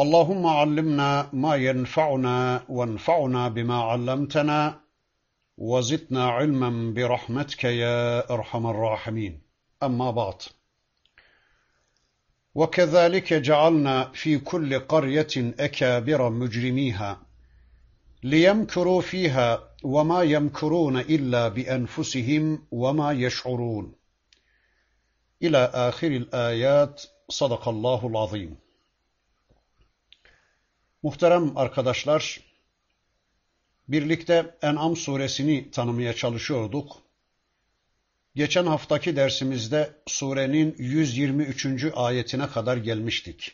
اللهم علمنا ما ينفعنا وانفعنا بما علمتنا وزدنا علما برحمتك يا أرحم الراحمين. أما بعد. وكذلك جعلنا في كل قرية أكابر مجرميها ليمكروا فيها وما يمكرون إلا بأنفسهم وما يشعرون. إلى آخر الآيات. صدق الله العظيم. Muhterem arkadaşlar, birlikte En'am suresini tanımaya çalışıyorduk. Geçen haftaki dersimizde surenin 123. ayetine kadar gelmiştik.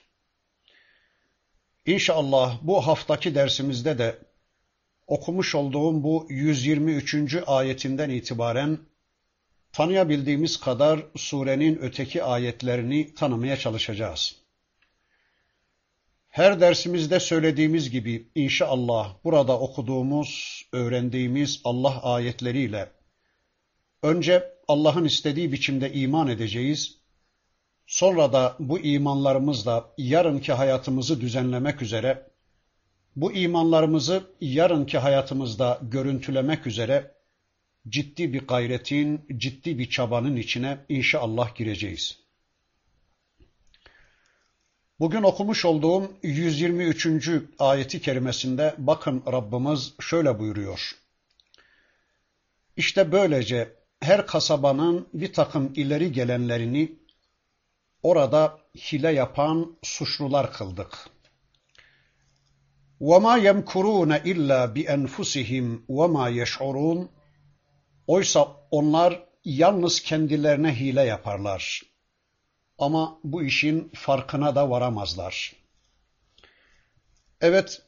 İnşallah bu haftaki dersimizde de okumuş olduğum bu 123. ayetinden itibaren tanıyabildiğimiz kadar surenin öteki ayetlerini tanımaya çalışacağız. Her dersimizde söylediğimiz gibi inşallah burada okuduğumuz, öğrendiğimiz Allah ayetleriyle önce Allah'ın istediği biçimde iman edeceğiz. Sonra da bu imanlarımızla yarınki hayatımızı düzenlemek üzere, bu imanlarımızı yarınki hayatımızda görüntülemek üzere ciddi bir gayretin, ciddi bir çabanın içine inşallah gireceğiz. Bugün okumuş olduğum 123. ayeti kerimesinde bakın Rabbimiz şöyle buyuruyor. İşte böylece her kasabanın bir takım ileri gelenlerini orada hile yapan suçlular kıldık. وَمَا يَمْكُرُونَ اِلَّا بِاَنْفُسِهِمْ وَمَا يَشْعُرُونَ Oysa onlar yalnız kendilerine hile yaparlar ama bu işin farkına da varamazlar. Evet,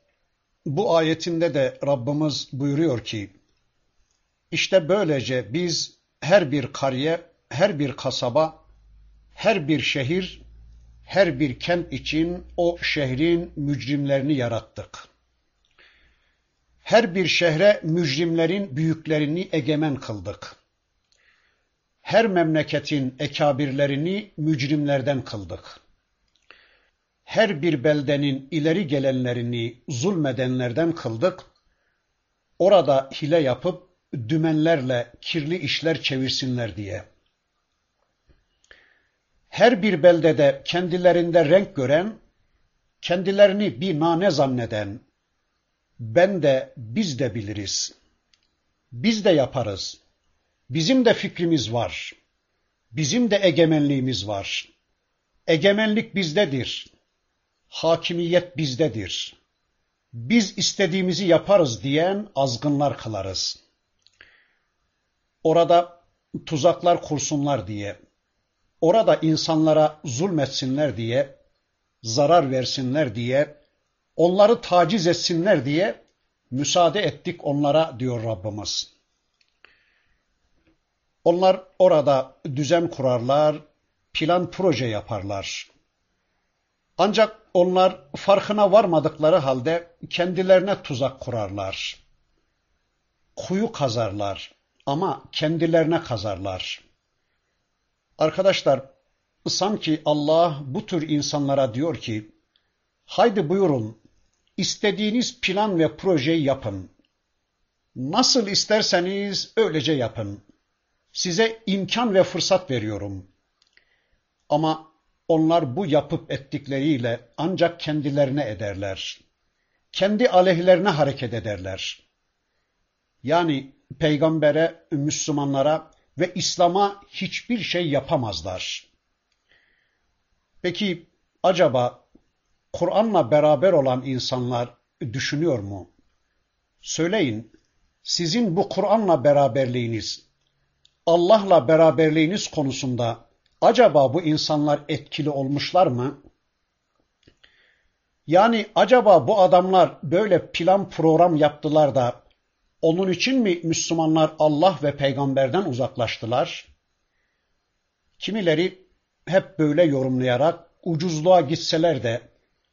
bu ayetinde de Rabbimiz buyuruyor ki, işte böylece biz her bir kariye, her bir kasaba, her bir şehir, her bir kent için o şehrin mücrimlerini yarattık. Her bir şehre mücrimlerin büyüklerini egemen kıldık her memleketin ekabirlerini mücrimlerden kıldık. Her bir beldenin ileri gelenlerini zulmedenlerden kıldık. Orada hile yapıp dümenlerle kirli işler çevirsinler diye. Her bir beldede kendilerinde renk gören, kendilerini bir nane zanneden, ben de biz de biliriz. Biz de yaparız Bizim de fikrimiz var. Bizim de egemenliğimiz var. Egemenlik bizdedir. Hakimiyet bizdedir. Biz istediğimizi yaparız diyen azgınlar kılarız. Orada tuzaklar kursunlar diye, orada insanlara zulmetsinler diye, zarar versinler diye, onları taciz etsinler diye müsaade ettik onlara diyor Rabbimiz. Onlar orada düzen kurarlar, plan proje yaparlar. Ancak onlar farkına varmadıkları halde kendilerine tuzak kurarlar. Kuyu kazarlar ama kendilerine kazarlar. Arkadaşlar sanki Allah bu tür insanlara diyor ki haydi buyurun istediğiniz plan ve projeyi yapın. Nasıl isterseniz öylece yapın. Size imkan ve fırsat veriyorum. Ama onlar bu yapıp ettikleriyle ancak kendilerine ederler. Kendi aleyhlerine hareket ederler. Yani peygambere, Müslümanlara ve İslam'a hiçbir şey yapamazlar. Peki acaba Kur'an'la beraber olan insanlar düşünüyor mu? Söyleyin, sizin bu Kur'an'la beraberliğiniz Allah'la beraberliğiniz konusunda acaba bu insanlar etkili olmuşlar mı? Yani acaba bu adamlar böyle plan program yaptılar da onun için mi Müslümanlar Allah ve peygamberden uzaklaştılar? Kimileri hep böyle yorumlayarak ucuzluğa gitseler de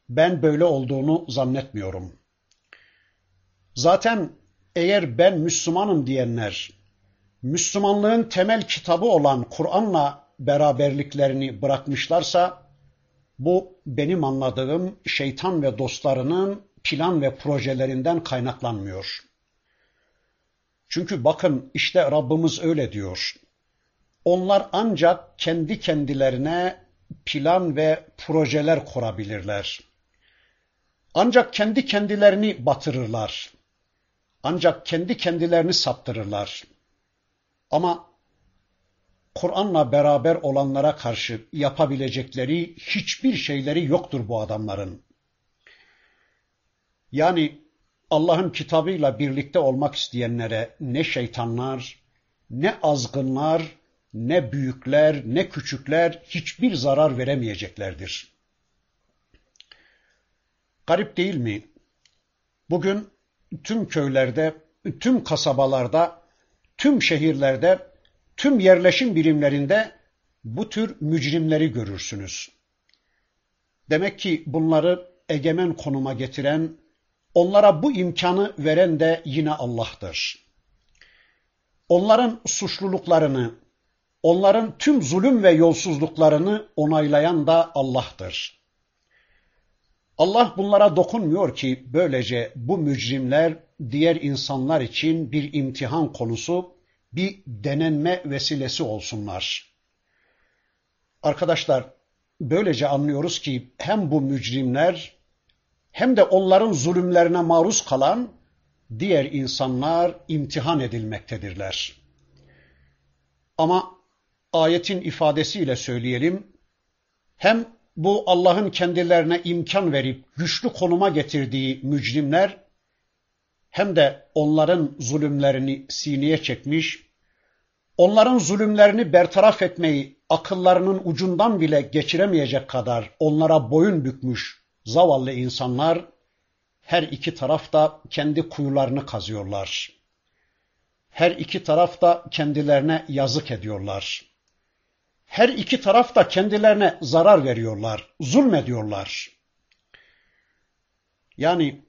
ben böyle olduğunu zannetmiyorum. Zaten eğer ben Müslümanım diyenler Müslümanlığın temel kitabı olan Kur'an'la beraberliklerini bırakmışlarsa bu benim anladığım şeytan ve dostlarının plan ve projelerinden kaynaklanmıyor. Çünkü bakın işte Rabbimiz öyle diyor. Onlar ancak kendi kendilerine plan ve projeler kurabilirler. Ancak kendi kendilerini batırırlar. Ancak kendi kendilerini saptırırlar. Ama Kur'an'la beraber olanlara karşı yapabilecekleri hiçbir şeyleri yoktur bu adamların. Yani Allah'ın kitabıyla birlikte olmak isteyenlere ne şeytanlar, ne azgınlar, ne büyükler, ne küçükler hiçbir zarar veremeyeceklerdir. Garip değil mi? Bugün tüm köylerde, tüm kasabalarda, tüm şehirlerde, tüm yerleşim birimlerinde bu tür mücrimleri görürsünüz. Demek ki bunları egemen konuma getiren, onlara bu imkanı veren de yine Allah'tır. Onların suçluluklarını, onların tüm zulüm ve yolsuzluklarını onaylayan da Allah'tır. Allah bunlara dokunmuyor ki böylece bu mücrimler diğer insanlar için bir imtihan konusu, bir denenme vesilesi olsunlar. Arkadaşlar, böylece anlıyoruz ki hem bu mücrimler hem de onların zulümlerine maruz kalan diğer insanlar imtihan edilmektedirler. Ama ayetin ifadesiyle söyleyelim, hem bu Allah'ın kendilerine imkan verip güçlü konuma getirdiği mücrimler, hem de onların zulümlerini sineye çekmiş, onların zulümlerini bertaraf etmeyi akıllarının ucundan bile geçiremeyecek kadar onlara boyun bükmüş zavallı insanlar, her iki taraf da kendi kuyularını kazıyorlar. Her iki taraf da kendilerine yazık ediyorlar. Her iki taraf da kendilerine zarar veriyorlar, zulmediyorlar. Yani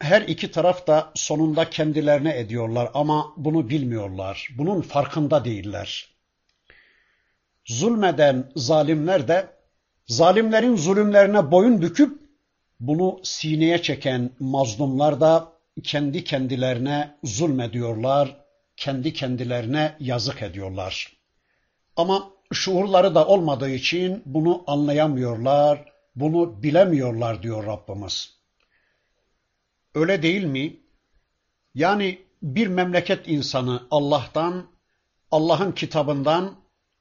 her iki taraf da sonunda kendilerine ediyorlar ama bunu bilmiyorlar. Bunun farkında değiller. Zulmeden zalimler de zalimlerin zulümlerine boyun büküp bunu sineye çeken mazlumlar da kendi kendilerine zulmediyorlar, kendi kendilerine yazık ediyorlar. Ama şuurları da olmadığı için bunu anlayamıyorlar, bunu bilemiyorlar diyor Rabbimiz. Öyle değil mi? Yani bir memleket insanı Allah'tan, Allah'ın kitabından,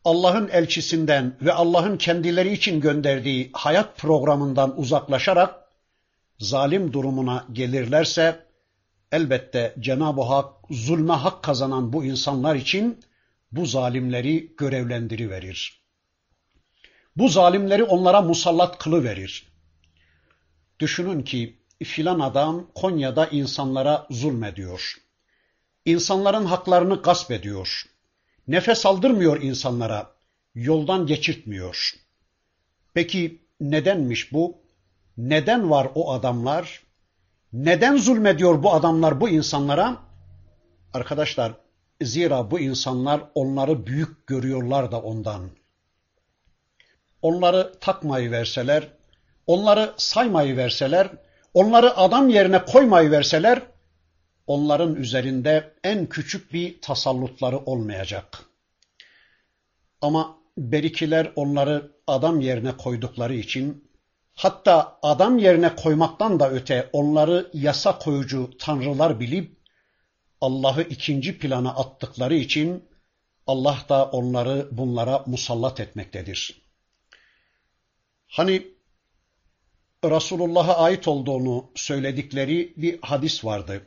Allah'ın elçisinden ve Allah'ın kendileri için gönderdiği hayat programından uzaklaşarak zalim durumuna gelirlerse elbette Cenab-ı Hak zulme hak kazanan bu insanlar için bu zalimleri görevlendiriverir. Bu zalimleri onlara musallat kılıverir. Düşünün ki filan adam Konya'da insanlara zulmediyor. İnsanların haklarını gasp ediyor. Nefes aldırmıyor insanlara. Yoldan geçirtmiyor. Peki nedenmiş bu? Neden var o adamlar? Neden zulmediyor bu adamlar bu insanlara? Arkadaşlar zira bu insanlar onları büyük görüyorlar da ondan. Onları takmayı verseler, onları saymayı verseler, onları adam yerine koymayı verseler, onların üzerinde en küçük bir tasallutları olmayacak. Ama berikiler onları adam yerine koydukları için hatta adam yerine koymaktan da öte onları yasa koyucu tanrılar bilip Allah'ı ikinci plana attıkları için Allah da onları bunlara musallat etmektedir. Hani Resulullah'a ait olduğunu söyledikleri bir hadis vardı.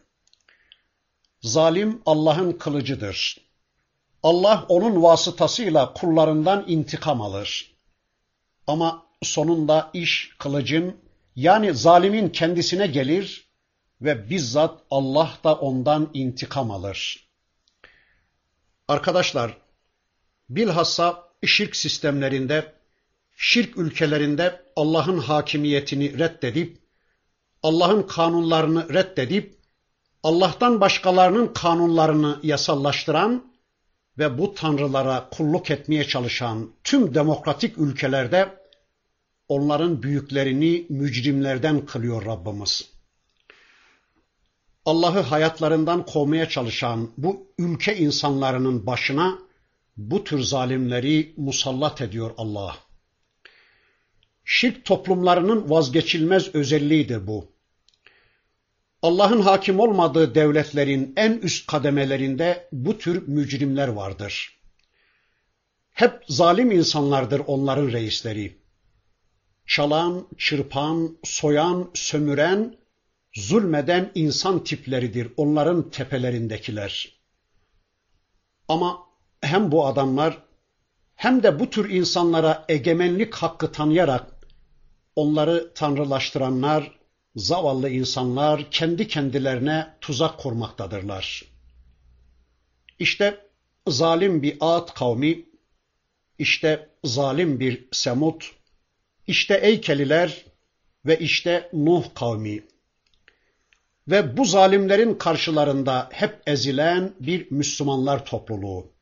Zalim Allah'ın kılıcıdır. Allah onun vasıtasıyla kullarından intikam alır. Ama sonunda iş kılıcın Yani zalimin kendisine gelir ve bizzat Allah da ondan intikam alır. Arkadaşlar, bilhassa şirk sistemlerinde, şirk ülkelerinde Allah'ın hakimiyetini reddedip, Allah'ın kanunlarını reddedip, Allah'tan başkalarının kanunlarını yasallaştıran ve bu tanrılara kulluk etmeye çalışan tüm demokratik ülkelerde onların büyüklerini mücrimlerden kılıyor Rabbimiz. Allah'ı hayatlarından kovmaya çalışan bu ülke insanlarının başına bu tür zalimleri musallat ediyor Allah. Şirk toplumlarının vazgeçilmez özelliğidir bu. Allah'ın hakim olmadığı devletlerin en üst kademelerinde bu tür mücrimler vardır. Hep zalim insanlardır onların reisleri. Çalan, çırpan, soyan, sömüren, zulmeden insan tipleridir onların tepelerindekiler. Ama hem bu adamlar hem de bu tür insanlara egemenlik hakkı tanıyarak onları tanrılaştıranlar, zavallı insanlar kendi kendilerine tuzak kurmaktadırlar. İşte zalim bir Ad kavmi, işte zalim bir Semut, işte Eykeliler ve işte Nuh kavmi. Ve bu zalimlerin karşılarında hep ezilen bir Müslümanlar topluluğu.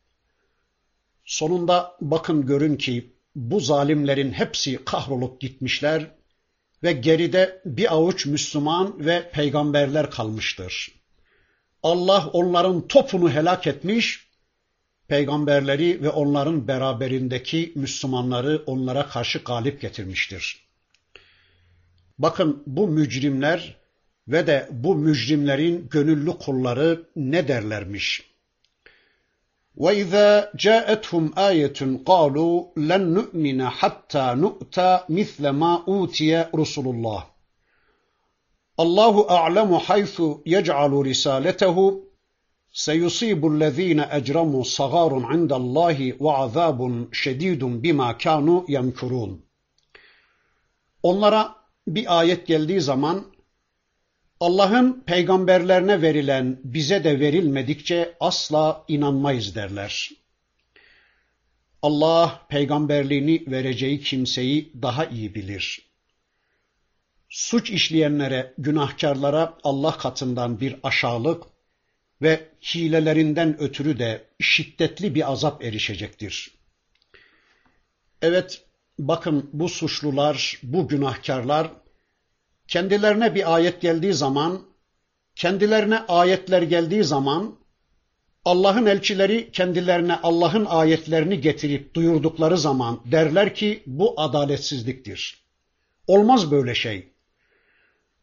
Sonunda bakın görün ki bu zalimlerin hepsi kahrolup gitmişler ve geride bir avuç Müslüman ve peygamberler kalmıştır. Allah onların topunu helak etmiş, peygamberleri ve onların beraberindeki Müslümanları onlara karşı galip getirmiştir. Bakın bu mücrimler ve de bu mücrimlerin gönüllü kulları ne derlermiş? وَإِذَا جَاءَتْهُمْ آيَةٌ قَالُوا لَنْ نُؤْمِنَ حَتَّى نُؤْتَى مِثْلَ مَا أُوتِيَ رُسُلُ اللّٰهِ الله أعلم حيث يجعل رسالته سيصيب الذين أجرموا صغار عند الله وعذاب شديد بما كانوا يمكرون Onlara bir ayet geldiği zaman Allah'ın peygamberlerine verilen bize de verilmedikçe asla inanmayız derler. Allah peygamberliğini vereceği kimseyi daha iyi bilir. Suç işleyenlere, günahkarlara Allah katından bir aşağılık ve hilelerinden ötürü de şiddetli bir azap erişecektir. Evet, bakın bu suçlular, bu günahkarlar kendilerine bir ayet geldiği zaman, kendilerine ayetler geldiği zaman, Allah'ın elçileri kendilerine Allah'ın ayetlerini getirip duyurdukları zaman derler ki bu adaletsizliktir. Olmaz böyle şey.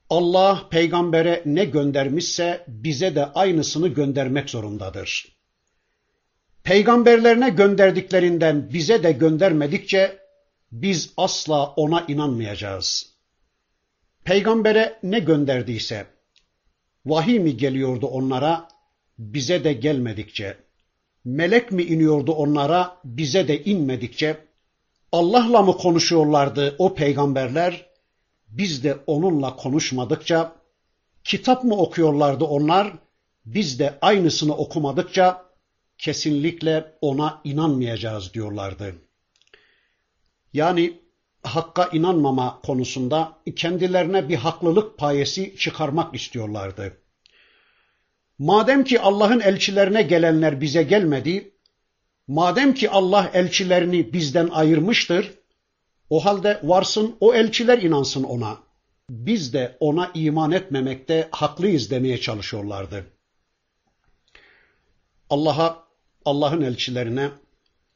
Allah peygambere ne göndermişse bize de aynısını göndermek zorundadır. Peygamberlerine gönderdiklerinden bize de göndermedikçe biz asla ona inanmayacağız.'' Peygambere ne gönderdiyse, vahiy mi geliyordu onlara, bize de gelmedikçe, melek mi iniyordu onlara, bize de inmedikçe, Allah'la mı konuşuyorlardı o peygamberler, biz de onunla konuşmadıkça, kitap mı okuyorlardı onlar, biz de aynısını okumadıkça, kesinlikle ona inanmayacağız diyorlardı. Yani hakka inanmama konusunda kendilerine bir haklılık payesi çıkarmak istiyorlardı. Madem ki Allah'ın elçilerine gelenler bize gelmedi, madem ki Allah elçilerini bizden ayırmıştır, o halde varsın o elçiler inansın ona. Biz de ona iman etmemekte haklıyız demeye çalışıyorlardı. Allah'a, Allah'ın elçilerine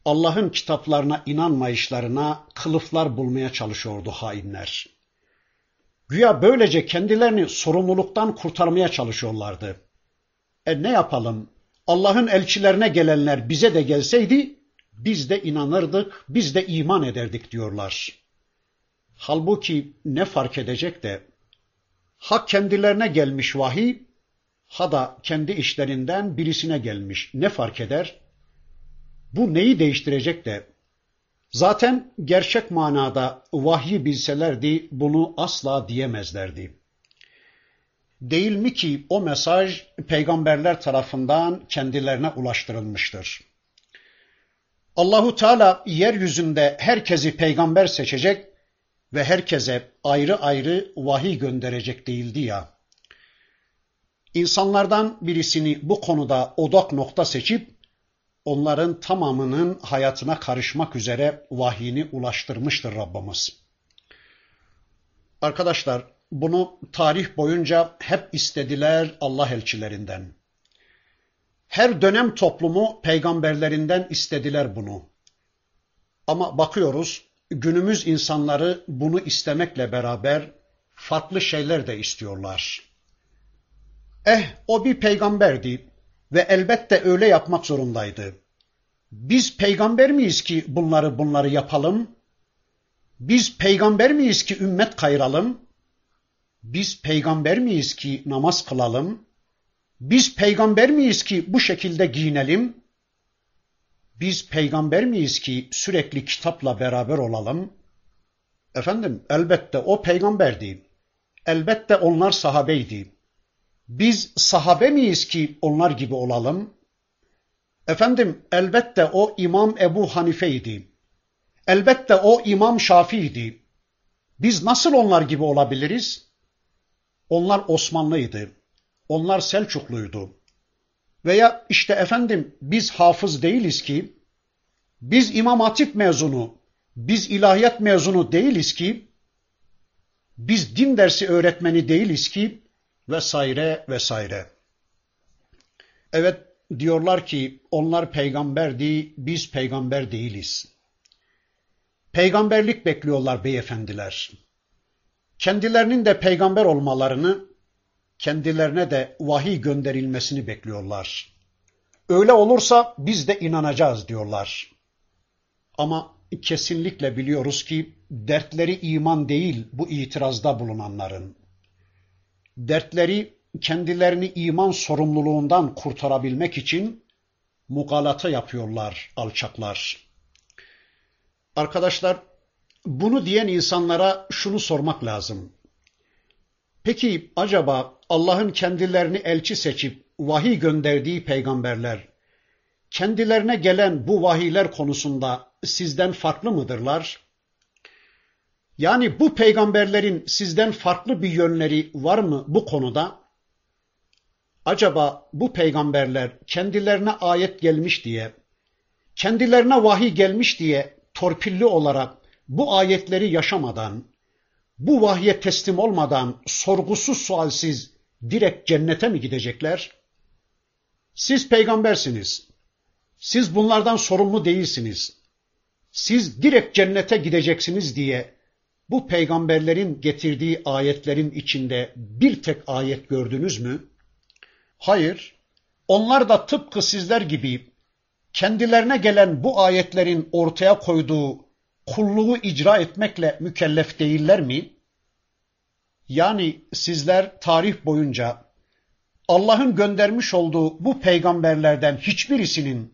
Allah'ın kitaplarına inanmayışlarına kılıflar bulmaya çalışıyordu hainler. Güya böylece kendilerini sorumluluktan kurtarmaya çalışıyorlardı. E ne yapalım? Allah'ın elçilerine gelenler bize de gelseydi biz de inanırdık, biz de iman ederdik diyorlar. Halbuki ne fark edecek de ha kendilerine gelmiş vahiy ha da kendi işlerinden birisine gelmiş. Ne fark eder? Bu neyi değiştirecek de Zaten gerçek manada vahyi bilselerdi bunu asla diyemezlerdi. Değil mi ki o mesaj peygamberler tarafından kendilerine ulaştırılmıştır. Allahu Teala yeryüzünde herkesi peygamber seçecek ve herkese ayrı ayrı vahiy gönderecek değildi ya. İnsanlardan birisini bu konuda odak nokta seçip onların tamamının hayatına karışmak üzere vahyini ulaştırmıştır Rabbimiz. Arkadaşlar bunu tarih boyunca hep istediler Allah elçilerinden. Her dönem toplumu peygamberlerinden istediler bunu. Ama bakıyoruz günümüz insanları bunu istemekle beraber farklı şeyler de istiyorlar. Eh o bir peygamberdi ve elbette öyle yapmak zorundaydı. Biz peygamber miyiz ki bunları bunları yapalım? Biz peygamber miyiz ki ümmet kayıralım? Biz peygamber miyiz ki namaz kılalım? Biz peygamber miyiz ki bu şekilde giyinelim? Biz peygamber miyiz ki sürekli kitapla beraber olalım? Efendim elbette o peygamberdi. Elbette onlar sahabeydi. Biz sahabe miyiz ki onlar gibi olalım? Efendim elbette o İmam Ebu Hanife'ydi. Elbette o İmam Şafii'ydi. Biz nasıl onlar gibi olabiliriz? Onlar Osmanlıydı. Onlar Selçukluydu. Veya işte efendim biz hafız değiliz ki, biz İmam Hatip mezunu, biz ilahiyat mezunu değiliz ki, biz din dersi öğretmeni değiliz ki vesaire vesaire. Evet diyorlar ki onlar peygamberdi, biz peygamber değiliz. Peygamberlik bekliyorlar beyefendiler. Kendilerinin de peygamber olmalarını, kendilerine de vahiy gönderilmesini bekliyorlar. Öyle olursa biz de inanacağız diyorlar. Ama kesinlikle biliyoruz ki dertleri iman değil bu itirazda bulunanların. Dertleri kendilerini iman sorumluluğundan kurtarabilmek için mugalata yapıyorlar alçaklar. Arkadaşlar bunu diyen insanlara şunu sormak lazım. Peki acaba Allah'ın kendilerini elçi seçip vahiy gönderdiği peygamberler kendilerine gelen bu vahiyler konusunda sizden farklı mıdırlar? Yani bu peygamberlerin sizden farklı bir yönleri var mı bu konuda? Acaba bu peygamberler kendilerine ayet gelmiş diye, kendilerine vahiy gelmiş diye torpilli olarak bu ayetleri yaşamadan, bu vahye teslim olmadan sorgusuz sualsiz direkt cennete mi gidecekler? Siz peygambersiniz. Siz bunlardan sorumlu değilsiniz. Siz direkt cennete gideceksiniz diye bu peygamberlerin getirdiği ayetlerin içinde bir tek ayet gördünüz mü? Hayır. Onlar da tıpkı sizler gibi kendilerine gelen bu ayetlerin ortaya koyduğu kulluğu icra etmekle mükellef değiller mi? Yani sizler tarih boyunca Allah'ın göndermiş olduğu bu peygamberlerden hiçbirisinin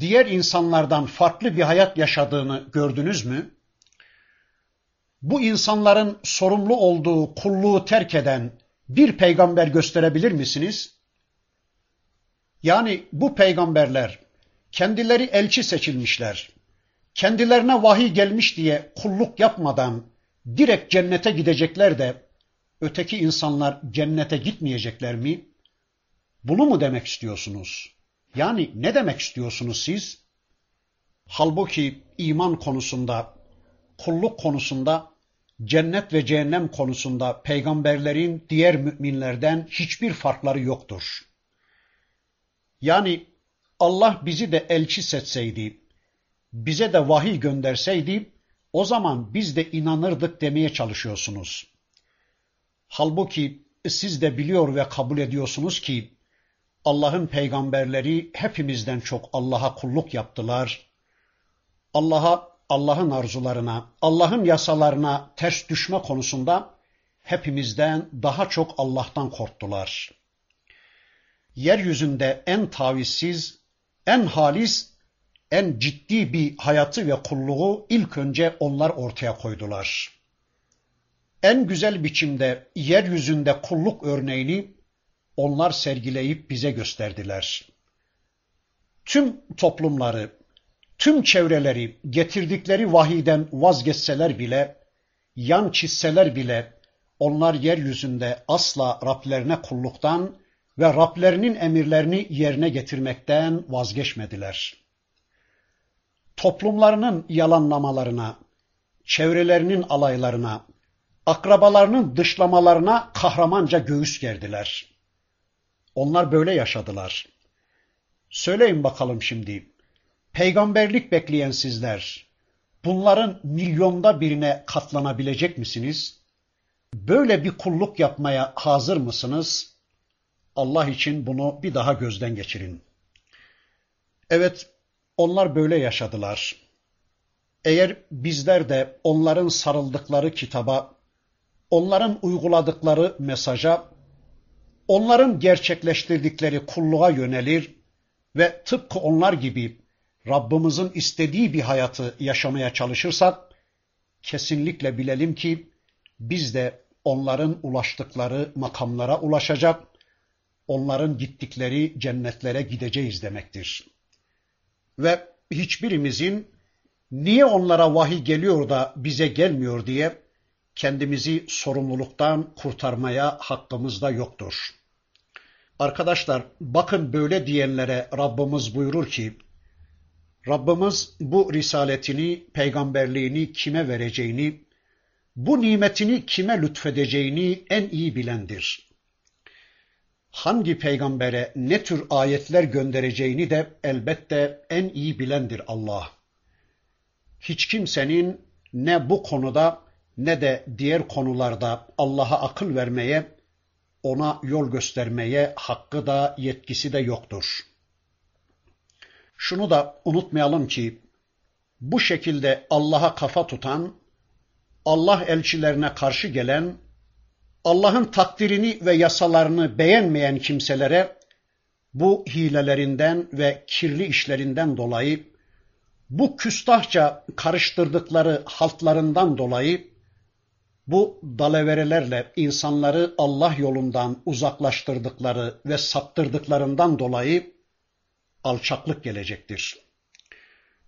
diğer insanlardan farklı bir hayat yaşadığını gördünüz mü? Bu insanların sorumlu olduğu kulluğu terk eden bir peygamber gösterebilir misiniz? Yani bu peygamberler kendileri elçi seçilmişler. Kendilerine vahiy gelmiş diye kulluk yapmadan direkt cennete gidecekler de öteki insanlar cennete gitmeyecekler mi? Bunu mu demek istiyorsunuz? Yani ne demek istiyorsunuz siz? Halbuki iman konusunda, kulluk konusunda, cennet ve cehennem konusunda peygamberlerin diğer müminlerden hiçbir farkları yoktur. Yani Allah bizi de elçi seçseydi, bize de vahiy gönderseydi, o zaman biz de inanırdık demeye çalışıyorsunuz. Halbuki siz de biliyor ve kabul ediyorsunuz ki Allah'ın peygamberleri hepimizden çok Allah'a kulluk yaptılar. Allah'a, Allah'ın arzularına, Allah'ın yasalarına ters düşme konusunda hepimizden daha çok Allah'tan korktular. Yeryüzünde en tavizsiz, en halis, en ciddi bir hayatı ve kulluğu ilk önce onlar ortaya koydular. En güzel biçimde yeryüzünde kulluk örneğini onlar sergileyip bize gösterdiler. Tüm toplumları, tüm çevreleri getirdikleri vahiden vazgeçseler bile, yan çizseler bile onlar yeryüzünde asla Rablerine kulluktan ve Rablerinin emirlerini yerine getirmekten vazgeçmediler. Toplumlarının yalanlamalarına, çevrelerinin alaylarına, akrabalarının dışlamalarına kahramanca göğüs gerdiler. Onlar böyle yaşadılar. Söyleyin bakalım şimdi, peygamberlik bekleyen sizler, bunların milyonda birine katlanabilecek misiniz? Böyle bir kulluk yapmaya hazır mısınız? Allah için bunu bir daha gözden geçirin. Evet, onlar böyle yaşadılar. Eğer bizler de onların sarıldıkları kitaba, onların uyguladıkları mesaja, onların gerçekleştirdikleri kulluğa yönelir ve tıpkı onlar gibi Rabbimizin istediği bir hayatı yaşamaya çalışırsak, kesinlikle bilelim ki biz de onların ulaştıkları makamlara ulaşacak, onların gittikleri cennetlere gideceğiz demektir. Ve hiçbirimizin niye onlara vahiy geliyor da bize gelmiyor diye kendimizi sorumluluktan kurtarmaya hakkımız da yoktur. Arkadaşlar bakın böyle diyenlere Rabbimiz buyurur ki Rabbimiz bu risaletini, peygamberliğini kime vereceğini, bu nimetini kime lütfedeceğini en iyi bilendir. Hangi peygambere ne tür ayetler göndereceğini de elbette en iyi bilendir Allah. Hiç kimsenin ne bu konuda ne de diğer konularda Allah'a akıl vermeye, ona yol göstermeye hakkı da yetkisi de yoktur. Şunu da unutmayalım ki bu şekilde Allah'a kafa tutan, Allah elçilerine karşı gelen, Allah'ın takdirini ve yasalarını beğenmeyen kimselere bu hilelerinden ve kirli işlerinden dolayı, bu küstahça karıştırdıkları haltlarından dolayı, bu dalaverelerle insanları Allah yolundan uzaklaştırdıkları ve saptırdıklarından dolayı alçaklık gelecektir.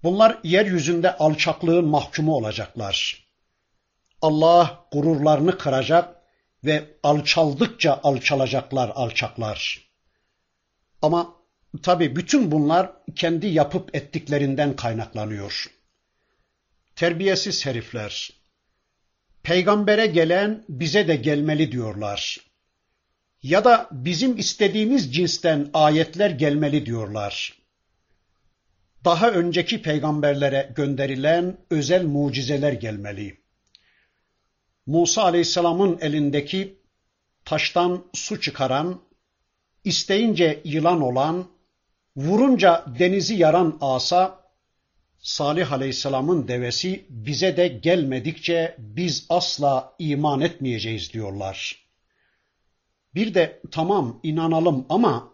Bunlar yeryüzünde alçaklığın mahkumu olacaklar. Allah gururlarını kıracak ve alçaldıkça alçalacaklar alçaklar. Ama tabi bütün bunlar kendi yapıp ettiklerinden kaynaklanıyor. Terbiyesiz herifler, peygambere gelen bize de gelmeli diyorlar. Ya da bizim istediğimiz cinsten ayetler gelmeli diyorlar. Daha önceki peygamberlere gönderilen özel mucizeler gelmeli. Musa Aleyhisselam'ın elindeki taştan su çıkaran, isteyince yılan olan, vurunca denizi yaran asa, Salih Aleyhisselam'ın devesi bize de gelmedikçe biz asla iman etmeyeceğiz diyorlar. Bir de tamam inanalım ama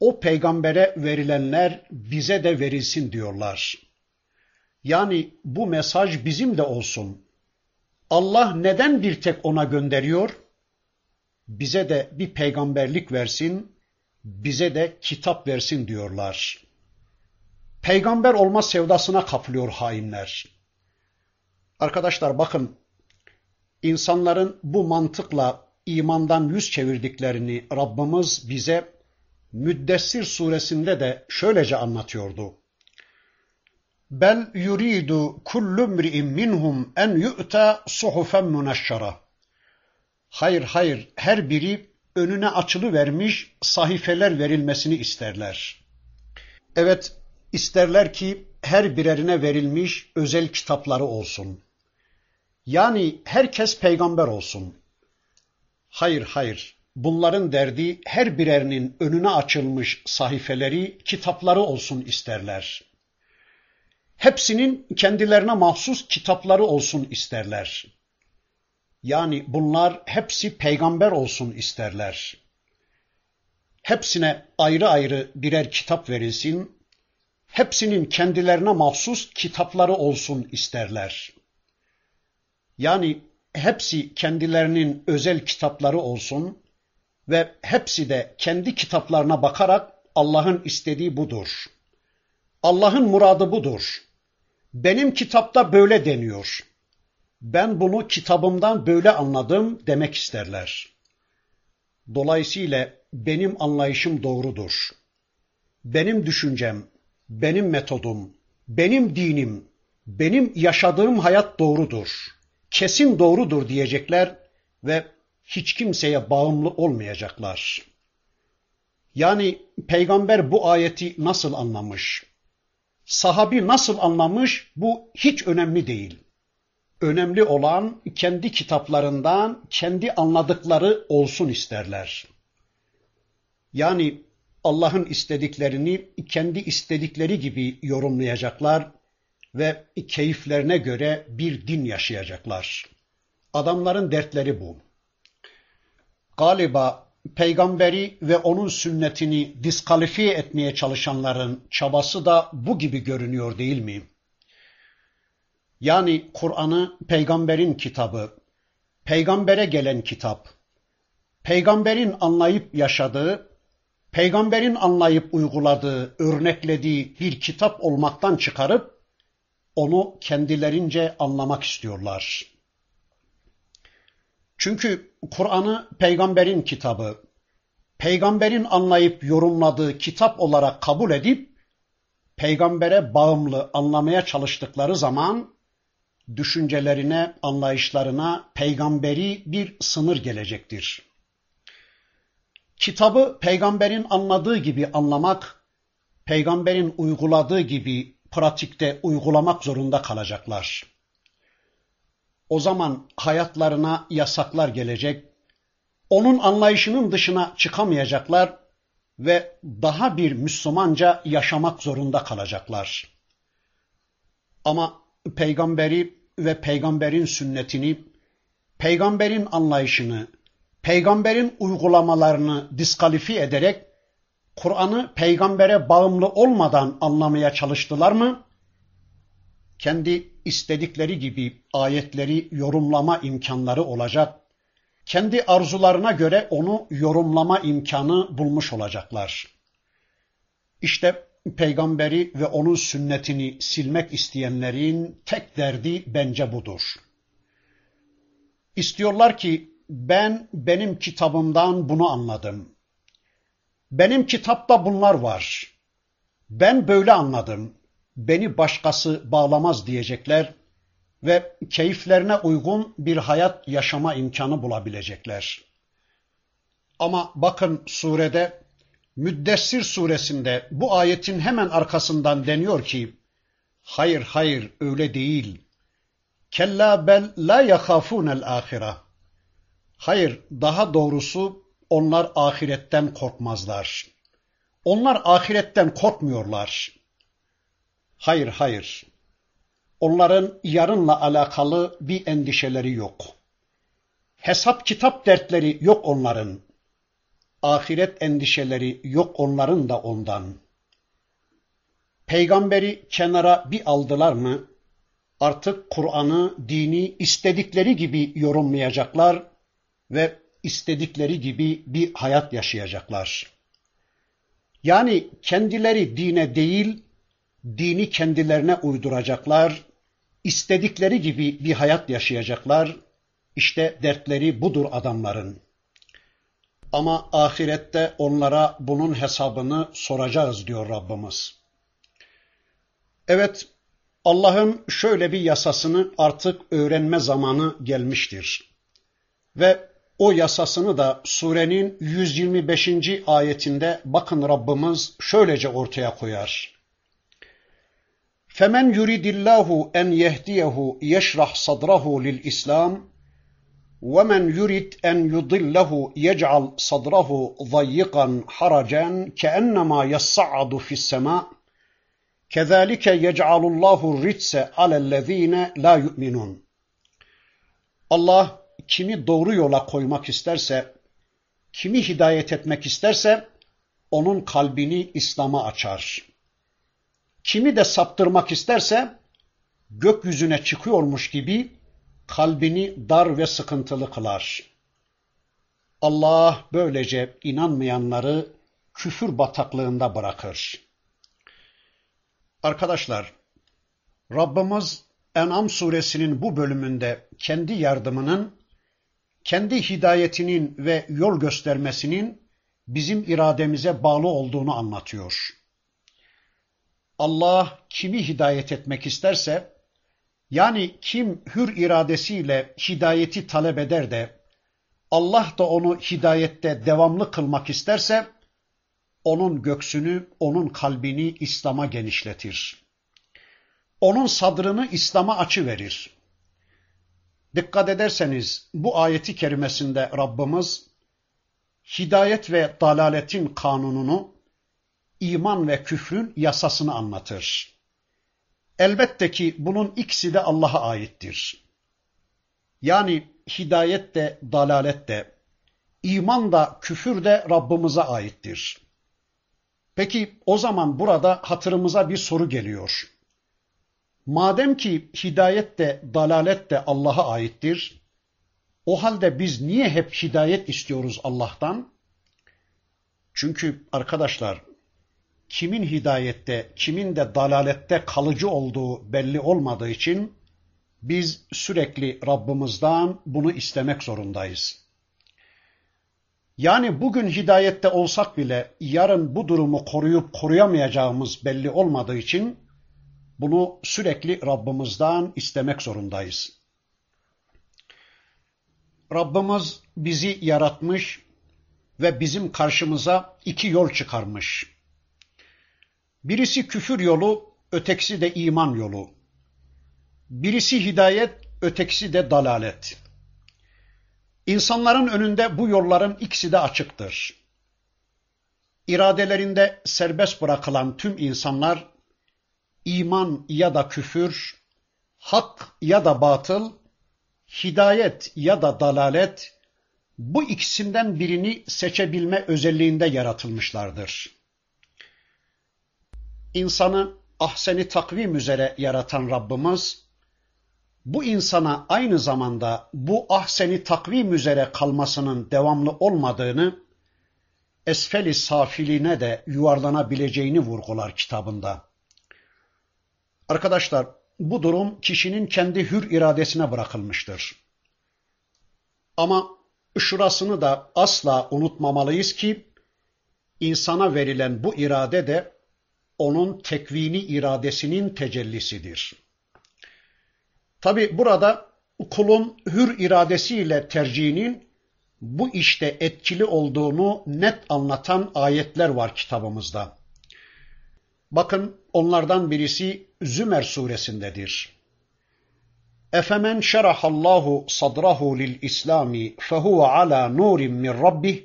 o peygambere verilenler bize de verilsin diyorlar. Yani bu mesaj bizim de olsun. Allah neden bir tek ona gönderiyor? Bize de bir peygamberlik versin, bize de kitap versin diyorlar. Peygamber olma sevdasına kapılıyor hainler. Arkadaşlar bakın, insanların bu mantıkla imandan yüz çevirdiklerini Rabbimiz bize Müddessir suresinde de şöylece anlatıyordu. Bel yuridu kullu mri'in minhum en yu'ta suhufen muneşşara. Hayır hayır her biri önüne açılı vermiş sahifeler verilmesini isterler. Evet isterler ki her birerine verilmiş özel kitapları olsun. Yani herkes peygamber olsun. Hayır hayır bunların derdi her birerinin önüne açılmış sahifeleri, kitapları olsun isterler. Hepsinin kendilerine mahsus kitapları olsun isterler. Yani bunlar hepsi peygamber olsun isterler. Hepsine ayrı ayrı birer kitap verilsin, hepsinin kendilerine mahsus kitapları olsun isterler. Yani hepsi kendilerinin özel kitapları olsun ve hepsi de kendi kitaplarına bakarak Allah'ın istediği budur. Allah'ın muradı budur. Benim kitapta böyle deniyor. Ben bunu kitabımdan böyle anladım demek isterler. Dolayısıyla benim anlayışım doğrudur. Benim düşüncem, benim metodum, benim dinim, benim yaşadığım hayat doğrudur. Kesin doğrudur diyecekler ve hiç kimseye bağımlı olmayacaklar. Yani peygamber bu ayeti nasıl anlamış? Sahabi nasıl anlamış? Bu hiç önemli değil. Önemli olan kendi kitaplarından kendi anladıkları olsun isterler. Yani Allah'ın istediklerini kendi istedikleri gibi yorumlayacaklar ve keyiflerine göre bir din yaşayacaklar. Adamların dertleri bu. Galiba peygamberi ve onun sünnetini diskalifiye etmeye çalışanların çabası da bu gibi görünüyor değil mi? Yani Kur'an'ı peygamberin kitabı, peygambere gelen kitap, peygamberin anlayıp yaşadığı, peygamberin anlayıp uyguladığı, örneklediği bir kitap olmaktan çıkarıp onu kendilerince anlamak istiyorlar. Çünkü Kur'an'ı peygamberin kitabı, peygamberin anlayıp yorumladığı kitap olarak kabul edip peygambere bağımlı anlamaya çalıştıkları zaman düşüncelerine, anlayışlarına peygamberi bir sınır gelecektir. Kitabı peygamberin anladığı gibi anlamak, peygamberin uyguladığı gibi pratikte uygulamak zorunda kalacaklar. O zaman hayatlarına yasaklar gelecek, onun anlayışının dışına çıkamayacaklar ve daha bir Müslümanca yaşamak zorunda kalacaklar. Ama peygamberi ve peygamberin sünnetini, peygamberin anlayışını, peygamberin uygulamalarını diskalifi ederek Kur'an'ı peygambere bağımlı olmadan anlamaya çalıştılar mı? Kendi istedikleri gibi ayetleri yorumlama imkanları olacak. Kendi arzularına göre onu yorumlama imkanı bulmuş olacaklar. İşte peygamberi ve onun sünnetini silmek isteyenlerin tek derdi bence budur. İstiyorlar ki ben benim kitabımdan bunu anladım. Benim kitapta bunlar var. Ben böyle anladım. Beni başkası bağlamaz diyecekler ve keyiflerine uygun bir hayat yaşama imkanı bulabilecekler. Ama bakın surede Müddessir suresinde bu ayetin hemen arkasından deniyor ki hayır hayır öyle değil. Kella bel la yakhafunel ahira. Hayır daha doğrusu onlar ahiretten korkmazlar. Onlar ahiretten korkmuyorlar. Hayır, hayır. Onların yarınla alakalı bir endişeleri yok. Hesap kitap dertleri yok onların. Ahiret endişeleri yok onların da ondan. Peygamberi kenara bir aldılar mı? Artık Kur'an'ı, dini istedikleri gibi yorumlayacaklar ve istedikleri gibi bir hayat yaşayacaklar. Yani kendileri dine değil, dini kendilerine uyduracaklar, istedikleri gibi bir hayat yaşayacaklar. İşte dertleri budur adamların. Ama ahirette onlara bunun hesabını soracağız diyor Rabbimiz. Evet, Allah'ın şöyle bir yasasını artık öğrenme zamanı gelmiştir. Ve o yasasını da surenin 125. ayetinde bakın Rabbimiz şöylece ortaya koyar. Femen yuridillahu en yehdiyehu yeşrah sadrahu lil İslam ve men yurid en yudillahu yec'al sadrahu zayyikan haracan keennema yessa'adu fis sema kezalike yec'alullahu ritse alellezine la yu'minun. Allah kimi doğru yola koymak isterse, kimi hidayet etmek isterse onun kalbini İslam'a açar. kimi de saptırmak isterse gökyüzüne çıkıyormuş gibi kalbini dar ve sıkıntılı kılar. Allah böylece inanmayanları küfür bataklığında bırakır. Arkadaşlar, Rabbimiz En'am suresinin bu bölümünde kendi yardımının, kendi hidayetinin ve yol göstermesinin bizim irademize bağlı olduğunu anlatıyor. Allah kimi hidayet etmek isterse, yani kim hür iradesiyle hidayeti talep eder de, Allah da onu hidayette devamlı kılmak isterse, onun göksünü, onun kalbini İslam'a genişletir. Onun sadrını İslam'a açı verir. Dikkat ederseniz bu ayeti kerimesinde Rabbimiz hidayet ve dalaletin kanununu, iman ve küfrün yasasını anlatır. Elbette ki bunun ikisi de Allah'a aittir. Yani hidayet de, dalalet de, iman da, küfür de Rabbimize aittir. Peki o zaman burada hatırımıza bir soru geliyor. Madem ki hidayet de, dalalet de Allah'a aittir, o halde biz niye hep hidayet istiyoruz Allah'tan? Çünkü arkadaşlar, kimin hidayette, kimin de dalalette kalıcı olduğu belli olmadığı için biz sürekli Rabbimizden bunu istemek zorundayız. Yani bugün hidayette olsak bile yarın bu durumu koruyup koruyamayacağımız belli olmadığı için bunu sürekli Rabbimizden istemek zorundayız. Rabbimiz bizi yaratmış ve bizim karşımıza iki yol çıkarmış. Birisi küfür yolu, ötekisi de iman yolu. Birisi hidayet, ötekisi de dalalet. İnsanların önünde bu yolların ikisi de açıktır. İradelerinde serbest bırakılan tüm insanlar iman ya da küfür, hak ya da batıl, hidayet ya da dalalet bu ikisinden birini seçebilme özelliğinde yaratılmışlardır. İnsanı ahseni takvim üzere yaratan Rabbimiz bu insana aynı zamanda bu ahseni takvim üzere kalmasının devamlı olmadığını esfeli safiline de yuvarlanabileceğini vurgular kitabında. Arkadaşlar bu durum kişinin kendi hür iradesine bırakılmıştır. Ama şurasını da asla unutmamalıyız ki insana verilen bu irade de onun tekvini iradesinin tecellisidir. Tabi burada kulun hür iradesiyle tercihinin bu işte etkili olduğunu net anlatan ayetler var kitabımızda. Bakın onlardan birisi Zümer suresindedir. Efemen şerahallahu sadrahu lil islami fehuve ala nurin min rabbih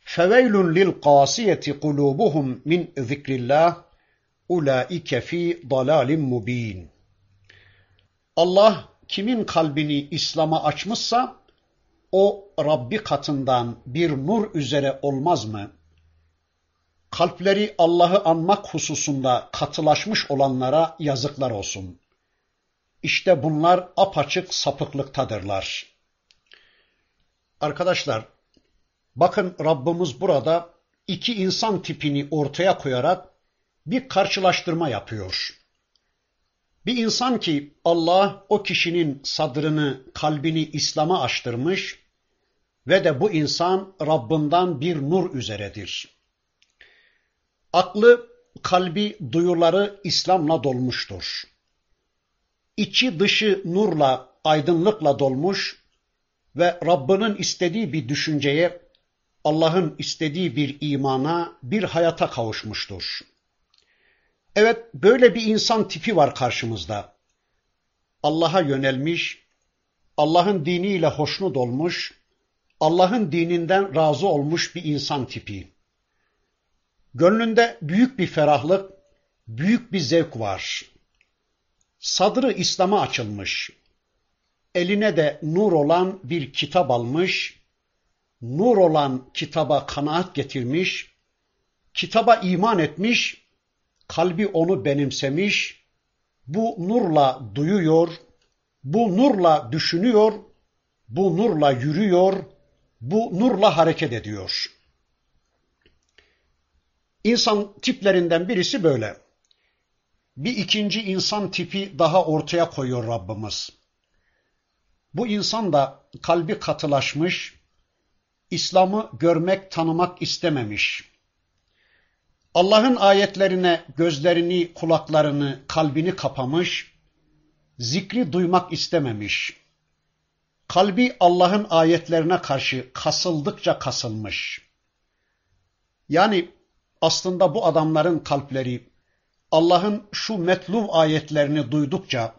feveylun lil qasiyeti kulubuhum min zikrillah ulaike fi dalalim mubin. Allah kimin kalbini İslam'a açmışsa o Rabbi katından bir nur üzere olmaz mı? Kalpleri Allah'ı anmak hususunda katılaşmış olanlara yazıklar olsun. İşte bunlar apaçık sapıklıktadırlar. Arkadaşlar, bakın Rabbimiz burada iki insan tipini ortaya koyarak bir karşılaştırma yapıyor. Bir insan ki Allah o kişinin sadrını, kalbini İslam'a açtırmış ve de bu insan Rabbinden bir nur üzeredir. Aklı, kalbi, duyuları İslam'la dolmuştur. İçi dışı nurla, aydınlıkla dolmuş ve Rabbinin istediği bir düşünceye, Allah'ın istediği bir imana, bir hayata kavuşmuştur. Evet, böyle bir insan tipi var karşımızda. Allah'a yönelmiş, Allah'ın diniyle hoşnut olmuş, Allah'ın dininden razı olmuş bir insan tipi. Gönlünde büyük bir ferahlık, büyük bir zevk var. Sadrı İslam'a açılmış. Eline de nur olan bir kitap almış. Nur olan kitaba kanaat getirmiş. Kitaba iman etmiş. kalbi onu benimsemiş, bu nurla duyuyor, bu nurla düşünüyor, bu nurla yürüyor, bu nurla hareket ediyor. İnsan tiplerinden birisi böyle. Bir ikinci insan tipi daha ortaya koyuyor Rabbimiz. Bu insan da kalbi katılaşmış, İslam'ı görmek, tanımak istememiş. Allah'ın ayetlerine gözlerini, kulaklarını, kalbini kapamış, zikri duymak istememiş. Kalbi Allah'ın ayetlerine karşı kasıldıkça kasılmış. Yani aslında bu adamların kalpleri Allah'ın şu metluv ayetlerini duydukça,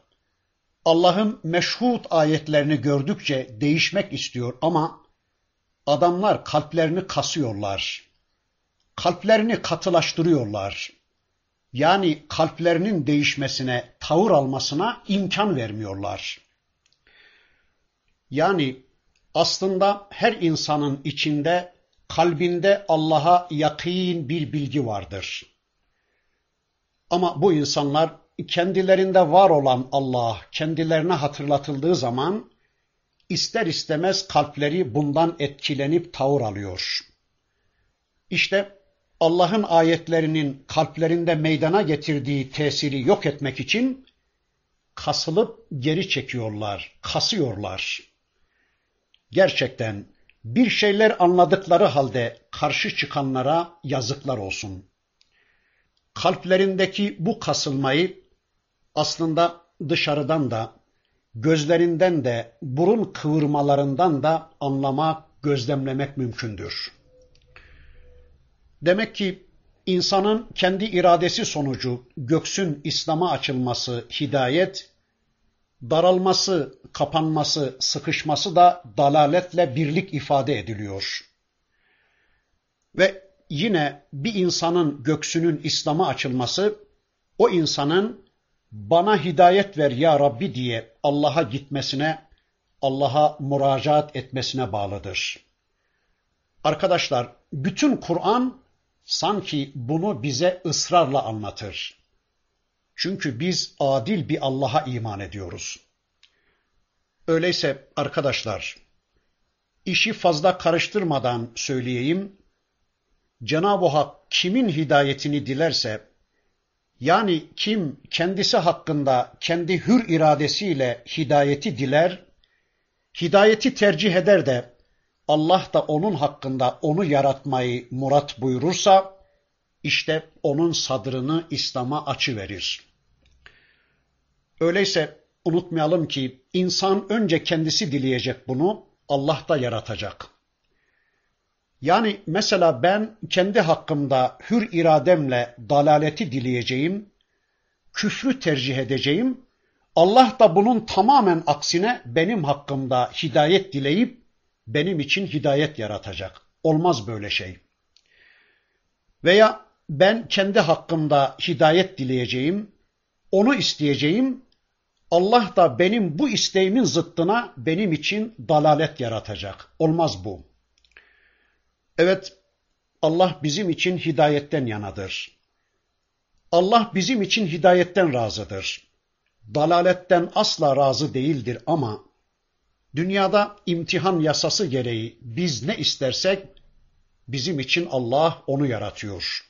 Allah'ın meşhut ayetlerini gördükçe değişmek istiyor ama adamlar kalplerini kasıyorlar. Kalplerini katılaştırıyorlar. Yani kalplerinin değişmesine, tavır almasına imkan vermiyorlar. Yani aslında her insanın içinde, kalbinde Allah'a yakın bir bilgi vardır. Ama bu insanlar kendilerinde var olan Allah kendilerine hatırlatıldığı zaman ister istemez kalpleri bundan etkilenip tavır alıyor. İşte Allah'ın ayetlerinin kalplerinde meydana getirdiği tesiri yok etmek için kasılıp geri çekiyorlar, kasıyorlar. Gerçekten bir şeyler anladıkları halde karşı çıkanlara yazıklar olsun. Kalplerindeki bu kasılmayı aslında dışarıdan da, gözlerinden de, burun kıvırmalarından da anlamak, gözlemlemek mümkündür. Demek ki insanın kendi iradesi sonucu göksün İslam'a açılması hidayet, daralması, kapanması, sıkışması da dalaletle birlik ifade ediliyor. Ve yine bir insanın göksünün İslam'a açılması, o insanın bana hidayet ver ya Rabbi diye Allah'a gitmesine, Allah'a müracaat etmesine bağlıdır. Arkadaşlar, bütün Kur'an sanki bunu bize ısrarla anlatır. Çünkü biz adil bir Allah'a iman ediyoruz. Öyleyse arkadaşlar, işi fazla karıştırmadan söyleyeyim. Cenab-ı Hak kimin hidayetini dilerse, yani kim kendisi hakkında kendi hür iradesiyle hidayeti diler, hidayeti tercih eder de Allah da onun hakkında onu yaratmayı murat buyurursa, işte onun sadrını İslam'a açı verir. Öyleyse unutmayalım ki insan önce kendisi dileyecek bunu, Allah da yaratacak. Yani mesela ben kendi hakkımda hür irademle dalaleti dileyeceğim, küfrü tercih edeceğim. Allah da bunun tamamen aksine benim hakkımda hidayet dileyip benim için hidayet yaratacak. Olmaz böyle şey. Veya ben kendi hakkımda hidayet dileyeceğim, onu isteyeceğim. Allah da benim bu isteğimin zıttına benim için dalalet yaratacak. Olmaz bu. Evet, Allah bizim için hidayetten yanadır. Allah bizim için hidayetten razıdır. Dalaletten asla razı değildir ama dünyada imtihan yasası gereği biz ne istersek bizim için Allah onu yaratıyor.